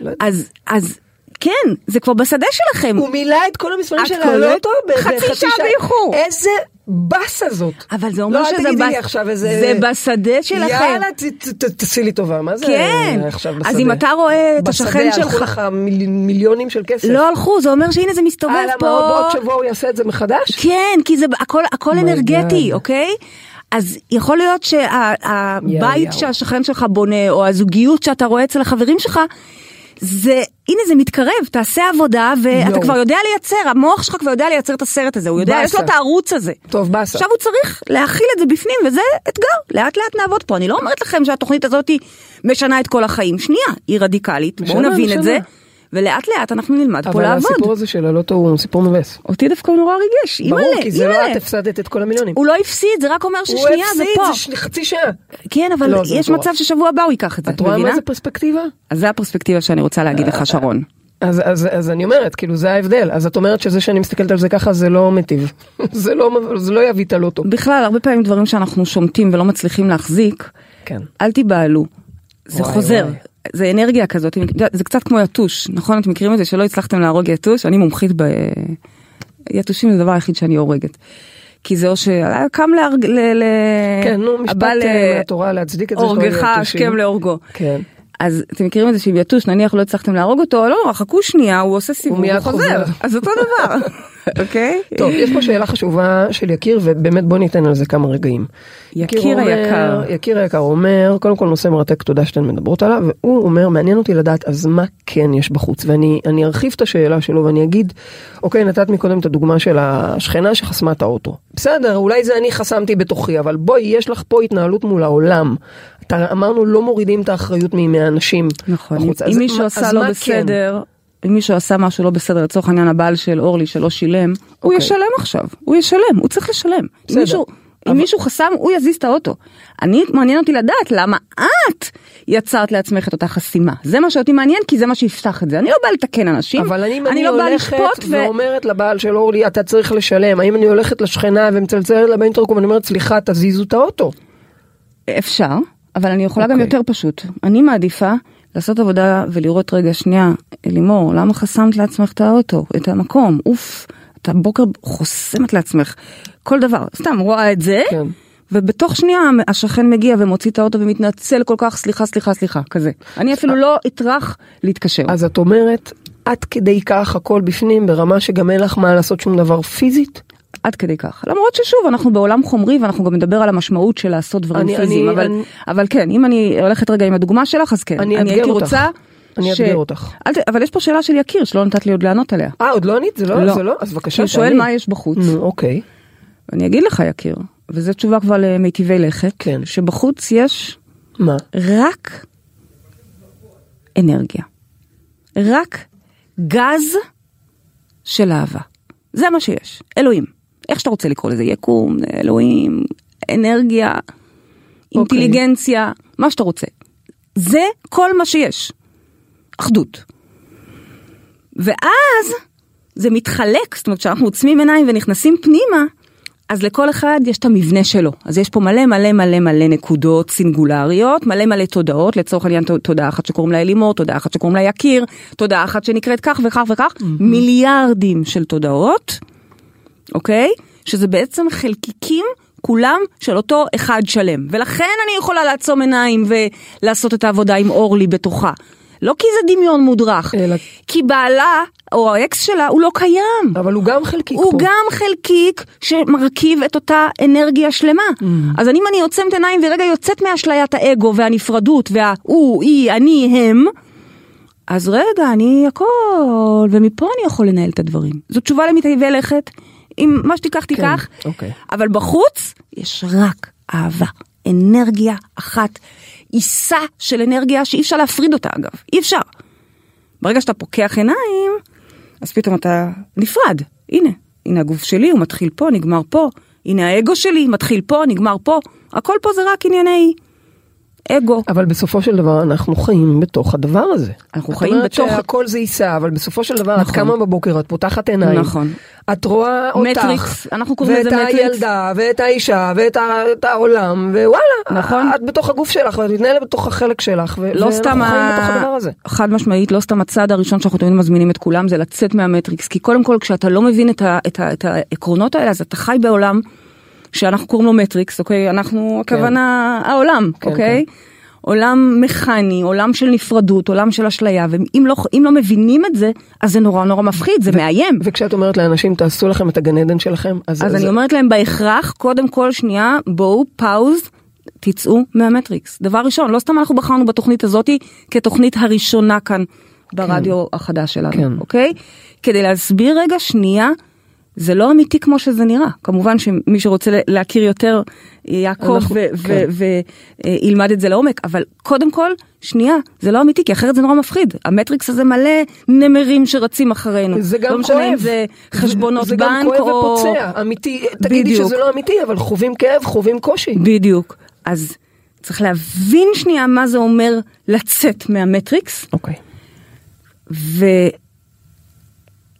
לא. אז, אז כן זה כבר בשדה שלכם, הוא מילא את כל המספרים של? הלוטו בחצי שעה באיחור. איזה באסה זאת. אבל זה אומר לא, אל שזה תגידי בס- לי עכשיו איזה... זה בשדה שלכם. יאללה, ת- ת- ת- תעשי לי טובה, מה זה כן, עכשיו אז בשדה? אם אתה רואה את השכן בשדה הלכו שלך- לך מיל- מיליונים של כסף. לא הלכו, זה אומר שהנה זה מסתובב הלאה, פה. מה, בעוד שבוע הוא יעשה את זה מחדש? כן, כי זה הכל, הכל Oh אנרגטי, God. אוקיי? אז יכול להיות שהבית יאו. שהשכן שלך בונה, או הזוגיות שאתה רואה אצל החברים שלך, זה, הנה זה מתקרב, תעשה עבודה, ואתה יואו. כבר יודע לייצר, המוח שלך כבר יודע לייצר את הסרט הזה, הוא יודע, באסה. יש לו את הערוץ הזה. טוב, באסה. עכשיו הוא צריך להכיל את זה בפנים, וזה אתגר, לאט לאט נעבוד פה. אני לא אומרת לכם שהתוכנית הזאת משנה את כל החיים, שנייה, היא רדיקלית, בואו משנה, נבין את זה, משנה. ולאט לאט אנחנו נלמד פה אבל לעבוד. הסיפור הזה של הלוטו הוא סיפור מבאס. אותי דווקא הוא נורא ריגש, אימא'לה, ברור, כי זה לא. את הפסדת את כל המיליונים. הוא לא הפסיד, זה רק אומר הוא ששנייה זה הפסיד, פה. זה ש- חצי שעה. כן, אבל לא, זה יש מטורף. מצב ששבוע הבא הוא ייקח את זה, את רואה? מה זה פרספקטיבה? אז זה הפרספקטיבה שאני רוצה להגיד לך, שרון. אז, אז, אז אני אומרת, כאילו זה ההבדל. אז את אומרת שזה שאני מסתכלת על זה ככה זה לא מיטיב. זה לא, זה לא יביא את הלוטו. בכלל, הרבה פעמים דברים שאנחנו שומטים ולא מצליחים להחזיק, כן. אל תיבהלו. זה וואי, חוזר. וואי. זה אנרגיה כזאת, זה קצת כמו יתוש, נכון? אתם מכירים את זה שלא הצלחתם להרוג יתוש? אני מומחית ב... יתושים זה הדבר היחיד שאני הורגת. כי זה או שקם להרג... ל... ל... כן, נו, משפט אה, מהתורה להצדיק את זה. הורגך. השכם להורגו. כן. אז אתם מכירים את זה שעם יתוש נניח לא הצלחתם להרוג אותו, לא, חכו שנייה, הוא עושה סיבוב, הוא. חוזר. אז אותו דבר, אוקיי? טוב, יש פה שאלה חשובה של יקיר, ובאמת בוא ניתן על זה כמה רגעים. יקיר היקר. יקיר היקר אומר, קודם כל נושא מרתק, תודה שאתן מדברות עליו, והוא אומר, מעניין אותי לדעת, אז מה כן יש בחוץ? ואני אני ארחיב את השאלה שלו ואני אגיד, אוקיי, נתת מקודם את הדוגמה של השכנה שחסמה את האוטו. בסדר, אולי זה אני חסמתי בתוכי, אבל בואי, יש לך פה התנהלות מול העולם. אמרנו, לא מורידים את האחריות מ- מהאנשים. נכון, בחוץ. אם אז מישהו עשה לא כן? בסדר, אם מישהו עשה משהו לא בסדר, לצורך העניין הבעל של אורלי שלא שילם, הוא אוקיי. ישלם עכשיו, הוא ישלם, הוא צריך לשלם. אם בסדר. מישהו- אם אבל- מישהו חסם, הוא יזיז את האוטו. אני, מעניין אותי לדעת למה את יצרת לעצמך את אותה חסימה. זה מה שאותי מעניין, כי זה מה שיפתח את זה. אני לא באה לתקן אנשים, אבל אני, אם אני אני לא באה הולכת לשפוט, ו... ואומרת לבעל של אורלי, אתה צריך לשלם, האם אני הולכת לשכנה ומצלצלת לה באינטרקום ואני אומרת, סליחה, תזיזו את האוטו. אפשר, אבל אני יכולה גם אוקיי. יותר פשוט. אני מעדיפה לעשות עבודה ולראות רגע שנייה, לימור, למה חסמת לעצמך את האוטו, את המקום, אוף, אתה בוקר חוסמת לעצמך כל דבר, סתם רואה את זה, כן. ובתוך שנייה השכן מגיע ומוציא את האוטו ומתנצל כל כך, סליחה, סליחה, סליחה, כזה. אני אפילו לא אטרח להתקשר. אז את אומרת, עד כדי כך הכל בפנים, ברמה שגם אין לך מה לעשות שום דבר פיזית? עד כדי כך. למרות ששוב, אנחנו בעולם חומרי ואנחנו גם נדבר על המשמעות של לעשות דברים אני- פיזיים, אני- אבל, אני- אבל כן, אם אני הולכת רגע עם הדוגמה שלך, אז כן. אני אאתגר הייתי אותך. רוצה... אני ש- אאתגר אותך. אל. אבל יש פה שאלה של יקיר שלא נתת לי עוד לענות עליה. אה, עוד לא ענית? זה לא? לא. זה לא? אז בבקשה, הוא שואל תעני. מה יש בחוץ. נו, אוקיי. אני אגיד לך יקיר, וזו תשובה כבר למיטיבי לכת, כן. שבחוץ יש מה? רק אנרגיה. רק גז של אהבה. זה מה שיש. אלוהים. איך שאתה רוצה לקרוא לזה, יקום, אלוהים, אנרגיה, אינטליגנציה, מה שאתה רוצה. זה כל מה שיש. אחדות. ואז זה מתחלק, זאת אומרת כשאנחנו עוצמים עיניים ונכנסים פנימה, אז לכל אחד יש את המבנה שלו. אז יש פה מלא מלא מלא מלא נקודות סינגולריות, מלא מלא תודעות, לצורך העניין תודעה אחת שקוראים לה אלימור, תודעה אחת שקוראים לה יקיר, תודעה אחת שנקראת כך וכך וכך, מיליארדים של תודעות, אוקיי? שזה בעצם חלקיקים כולם של אותו אחד שלם. ולכן אני יכולה לעצום עיניים ולעשות את העבודה עם אורלי בתוכה. לא כי זה דמיון מודרך, אלא- כי בעלה או האקס שלה הוא לא קיים. אבל הוא גם חלקיק פה. הוא גם חלקיק שמרכיב את אותה אנרגיה שלמה. אז אני, אם אני עוצמת עיניים ורגע יוצאת מאשליית האגו והנפרדות וההוא, היא, אני, הם, אז רגע, אני הכל, ומפה אני יכול לנהל את הדברים. זו תשובה למתאבי לכת, אם מה שתיקח תיקח, אוקיי. אבל בחוץ יש רק אהבה, אנרגיה אחת, עיסה של אנרגיה שאי אפשר להפריד אותה אגב, אי אפשר. ברגע שאתה פוקח עיניים, אז פתאום אתה נפרד. הנה, הנה הגוף שלי, הוא מתחיל פה, נגמר פה. הנה האגו שלי, מתחיל פה, נגמר פה. הכל פה זה רק ענייני אגו. אבל בסופו של דבר אנחנו חיים בתוך הדבר הזה. אנחנו את חיים אומרת בתוך- שהכל זה ייסע, אבל בסופו של דבר את נכון. קמה בבוקר, את פותחת עיניים. נכון. את רואה אותך. מטריקס, אנחנו קוראים ואת לזה מטריקס. הילדה, ואת האישה, ואת העולם, ווואלה. נכון. את בתוך הגוף שלך, ואת מתנהלת בתוך החלק שלך. ו- לא סתם, ה-. חד משמעית, לא סתם הצעד הראשון שאנחנו תמיד מזמינים את כולם זה לצאת מה-matrix, כי קודם כל כשאתה לא מבין את, ה, את, ה, את העקרונות האלה, אז אתה חי בעולם שאנחנו קוראים לו matrix, אוקיי? אנחנו, הכוונה, העולם, כן, אוקיי? עולם מכני, עולם של נפרדות, עולם של אשליה, ואם לא, לא מבינים את זה, אז זה נורא נורא מפחיד, זה מאיים. וכשאת אומרת לאנשים, תעשו לכם את הגן עדן שלכם, אז... אז אז- אני אומרת להם בהכרח, קודם כל שנייה, בואו pause, תצאו מהמטריקס. דבר ראשון, לא סתם אנחנו בחרנו בתוכנית הזאתי כתוכנית הראשונה כאן ברדיו החדש שלנו, כן. אוקיי? כדי להסביר רגע שנייה, זה לא אמיתי כמו שזה נראה. כמובן שמי שרוצה להכיר יותר, יעקב כן. וילמד את זה לעומק, אבל קודם כל, שנייה, זה לא אמיתי, כי אחרת זה נורא מפחיד. המטריקס הזה מלא נמרים שרצים אחרינו. זה גם לא משנה כואב. אם זה חשבונות זה בנק גם כואב או... ופוצע, אמיתי, תגידי בדיוק. שזה לא אמיתי, אבל חווים כאב, חווים קושי. בדיוק. אז צריך להבין שנייה מה זה אומר לצאת מהמטריקס, אוקיי.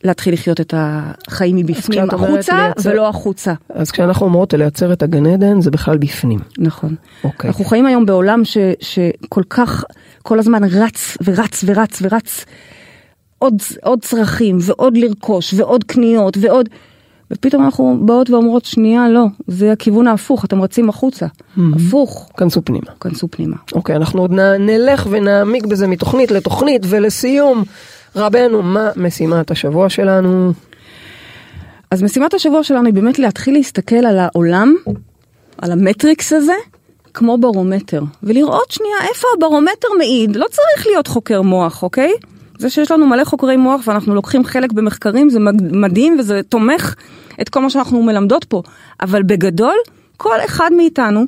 להתחיל לחיות את החיים מבפנים החוצה לייצר- ולא החוצה. אז כשאנחנו אומרות לייצר את הגן עדן, זה בכלל בפנים. נכון. אוקיי. אנחנו חיים היום בעולם ש, שכל כך, כל הזמן רץ ורץ ורץ ורץ. עוד, עוד צרכים ועוד לרכוש ועוד קניות ועוד, ופתאום אנחנו באות ואומרות שנייה לא, זה הכיוון ההפוך, אתם רצים החוצה. הפוך, כנסו פנימה. כנסו פנימה. אוקיי, אנחנו עוד נ- נלך ונעמיק בזה מתוכנית לתוכנית, ולסיום, רבנו, מה משימת השבוע שלנו? אז משימת השבוע שלנו היא באמת להתחיל להסתכל על העולם, על המטריקס הזה, כמו ברומטר, ולראות שנייה איפה הברומטר מעיד, לא צריך להיות חוקר מוח, אוקיי? זה שיש לנו מלא חוקרי מוח ואנחנו לוקחים חלק במחקרים זה מדהים וזה תומך את כל מה שאנחנו מלמדות פה, אבל בגדול, כל אחד מאיתנו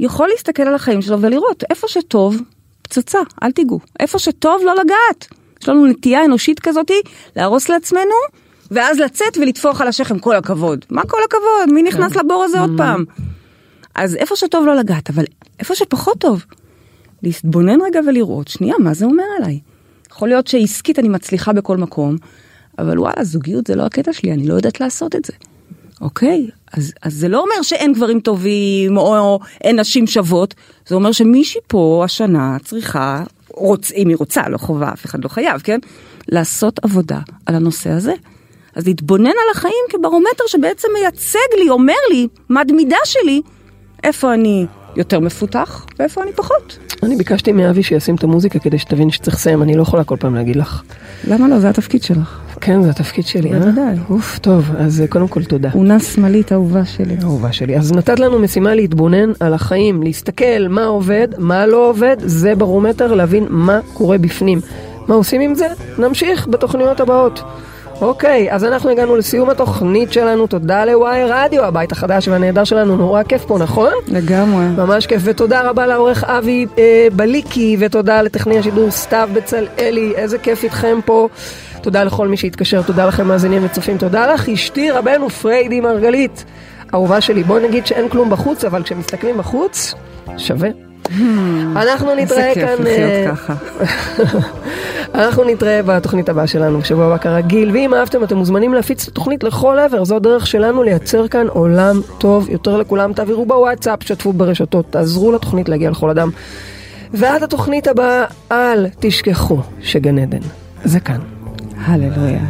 יכול להסתכל על החיים שלו ולראות איפה שטוב, פצצה, אל תיגעו. איפה שטוב, לא לגעת. יש לנו נטייה אנושית כזאתי להרוס לעצמנו, ואז לצאת ולטפוח על השכם, כל הכבוד. מה כל הכבוד? מי נכנס לבור הזה עוד פעם? אז איפה שטוב לא לגעת, אבל איפה שפחות טוב, להתבונן רגע ולראות, שנייה, מה זה אומר עליי? יכול להיות שעסקית אני מצליחה בכל מקום, אבל וואלה, זוגיות זה לא הקטע שלי, אני לא יודעת לעשות את זה. אוקיי, אז, אז זה לא אומר שאין גברים טובים או, או אין נשים שוות, זה אומר שמישהי פה השנה צריכה, רוצ, אם היא רוצה, לא חובה, אף אחד לא חייב, כן? לעשות עבודה על הנושא הזה. אז להתבונן על החיים כברומטר שבעצם מייצג לי, אומר לי, המידה שלי, איפה אני יותר מפותח ואיפה אני פחות. אני ביקשתי מאבי שישים את המוזיקה כדי שתבין שצריך לסיים, אני לא יכולה כל פעם להגיד לך. למה לא? זה התפקיד שלך. כן, זה התפקיד שלי, אה? בוודאי. אוף, טוב, אז אה, קודם כל תודה. אונה שמאלית אהובה שלי. אהובה שלי. אז נתת לנו משימה להתבונן על החיים, להסתכל מה עובד, מה לא עובד, זה ברומטר, להבין מה קורה בפנים. מה עושים עם זה? נמשיך בתוכניות הבאות. אוקיי, אז אנחנו הגענו לסיום התוכנית שלנו, תודה לוואי רדיו, הבית החדש והנהדר שלנו, נורא כיף פה, נכון? לגמרי. ממש כיף, ותודה רבה לעורך אבי אה, בליקי, ותודה לטכנאי השידור סתיו בצלאלי, איזה כיף איתכם פה. תודה לכל מי שהתקשר, תודה לכם מאזינים וצופים, תודה לך אשתי רבנו פריידי מרגלית, אהובה שלי. בואי נגיד שאין כלום בחוץ, אבל כשמסתכלים בחוץ, שווה. אנחנו נתראה איזה כיף כאן, לחיות אה, ככה. אנחנו נתראה בתוכנית הבאה שלנו בשבוע הבא כרגיל, ואם אהבתם אתם מוזמנים להפיץ את התוכנית לכל עבר, זו הדרך שלנו לייצר כאן עולם טוב יותר לכולם, תעבירו בוואטסאפ, שתפו ברשתות, תעזרו לתוכנית להגיע לכל אדם. ועד התוכנית הבאה, אל תשכחו שגן עדן, זה כאן. הללויה.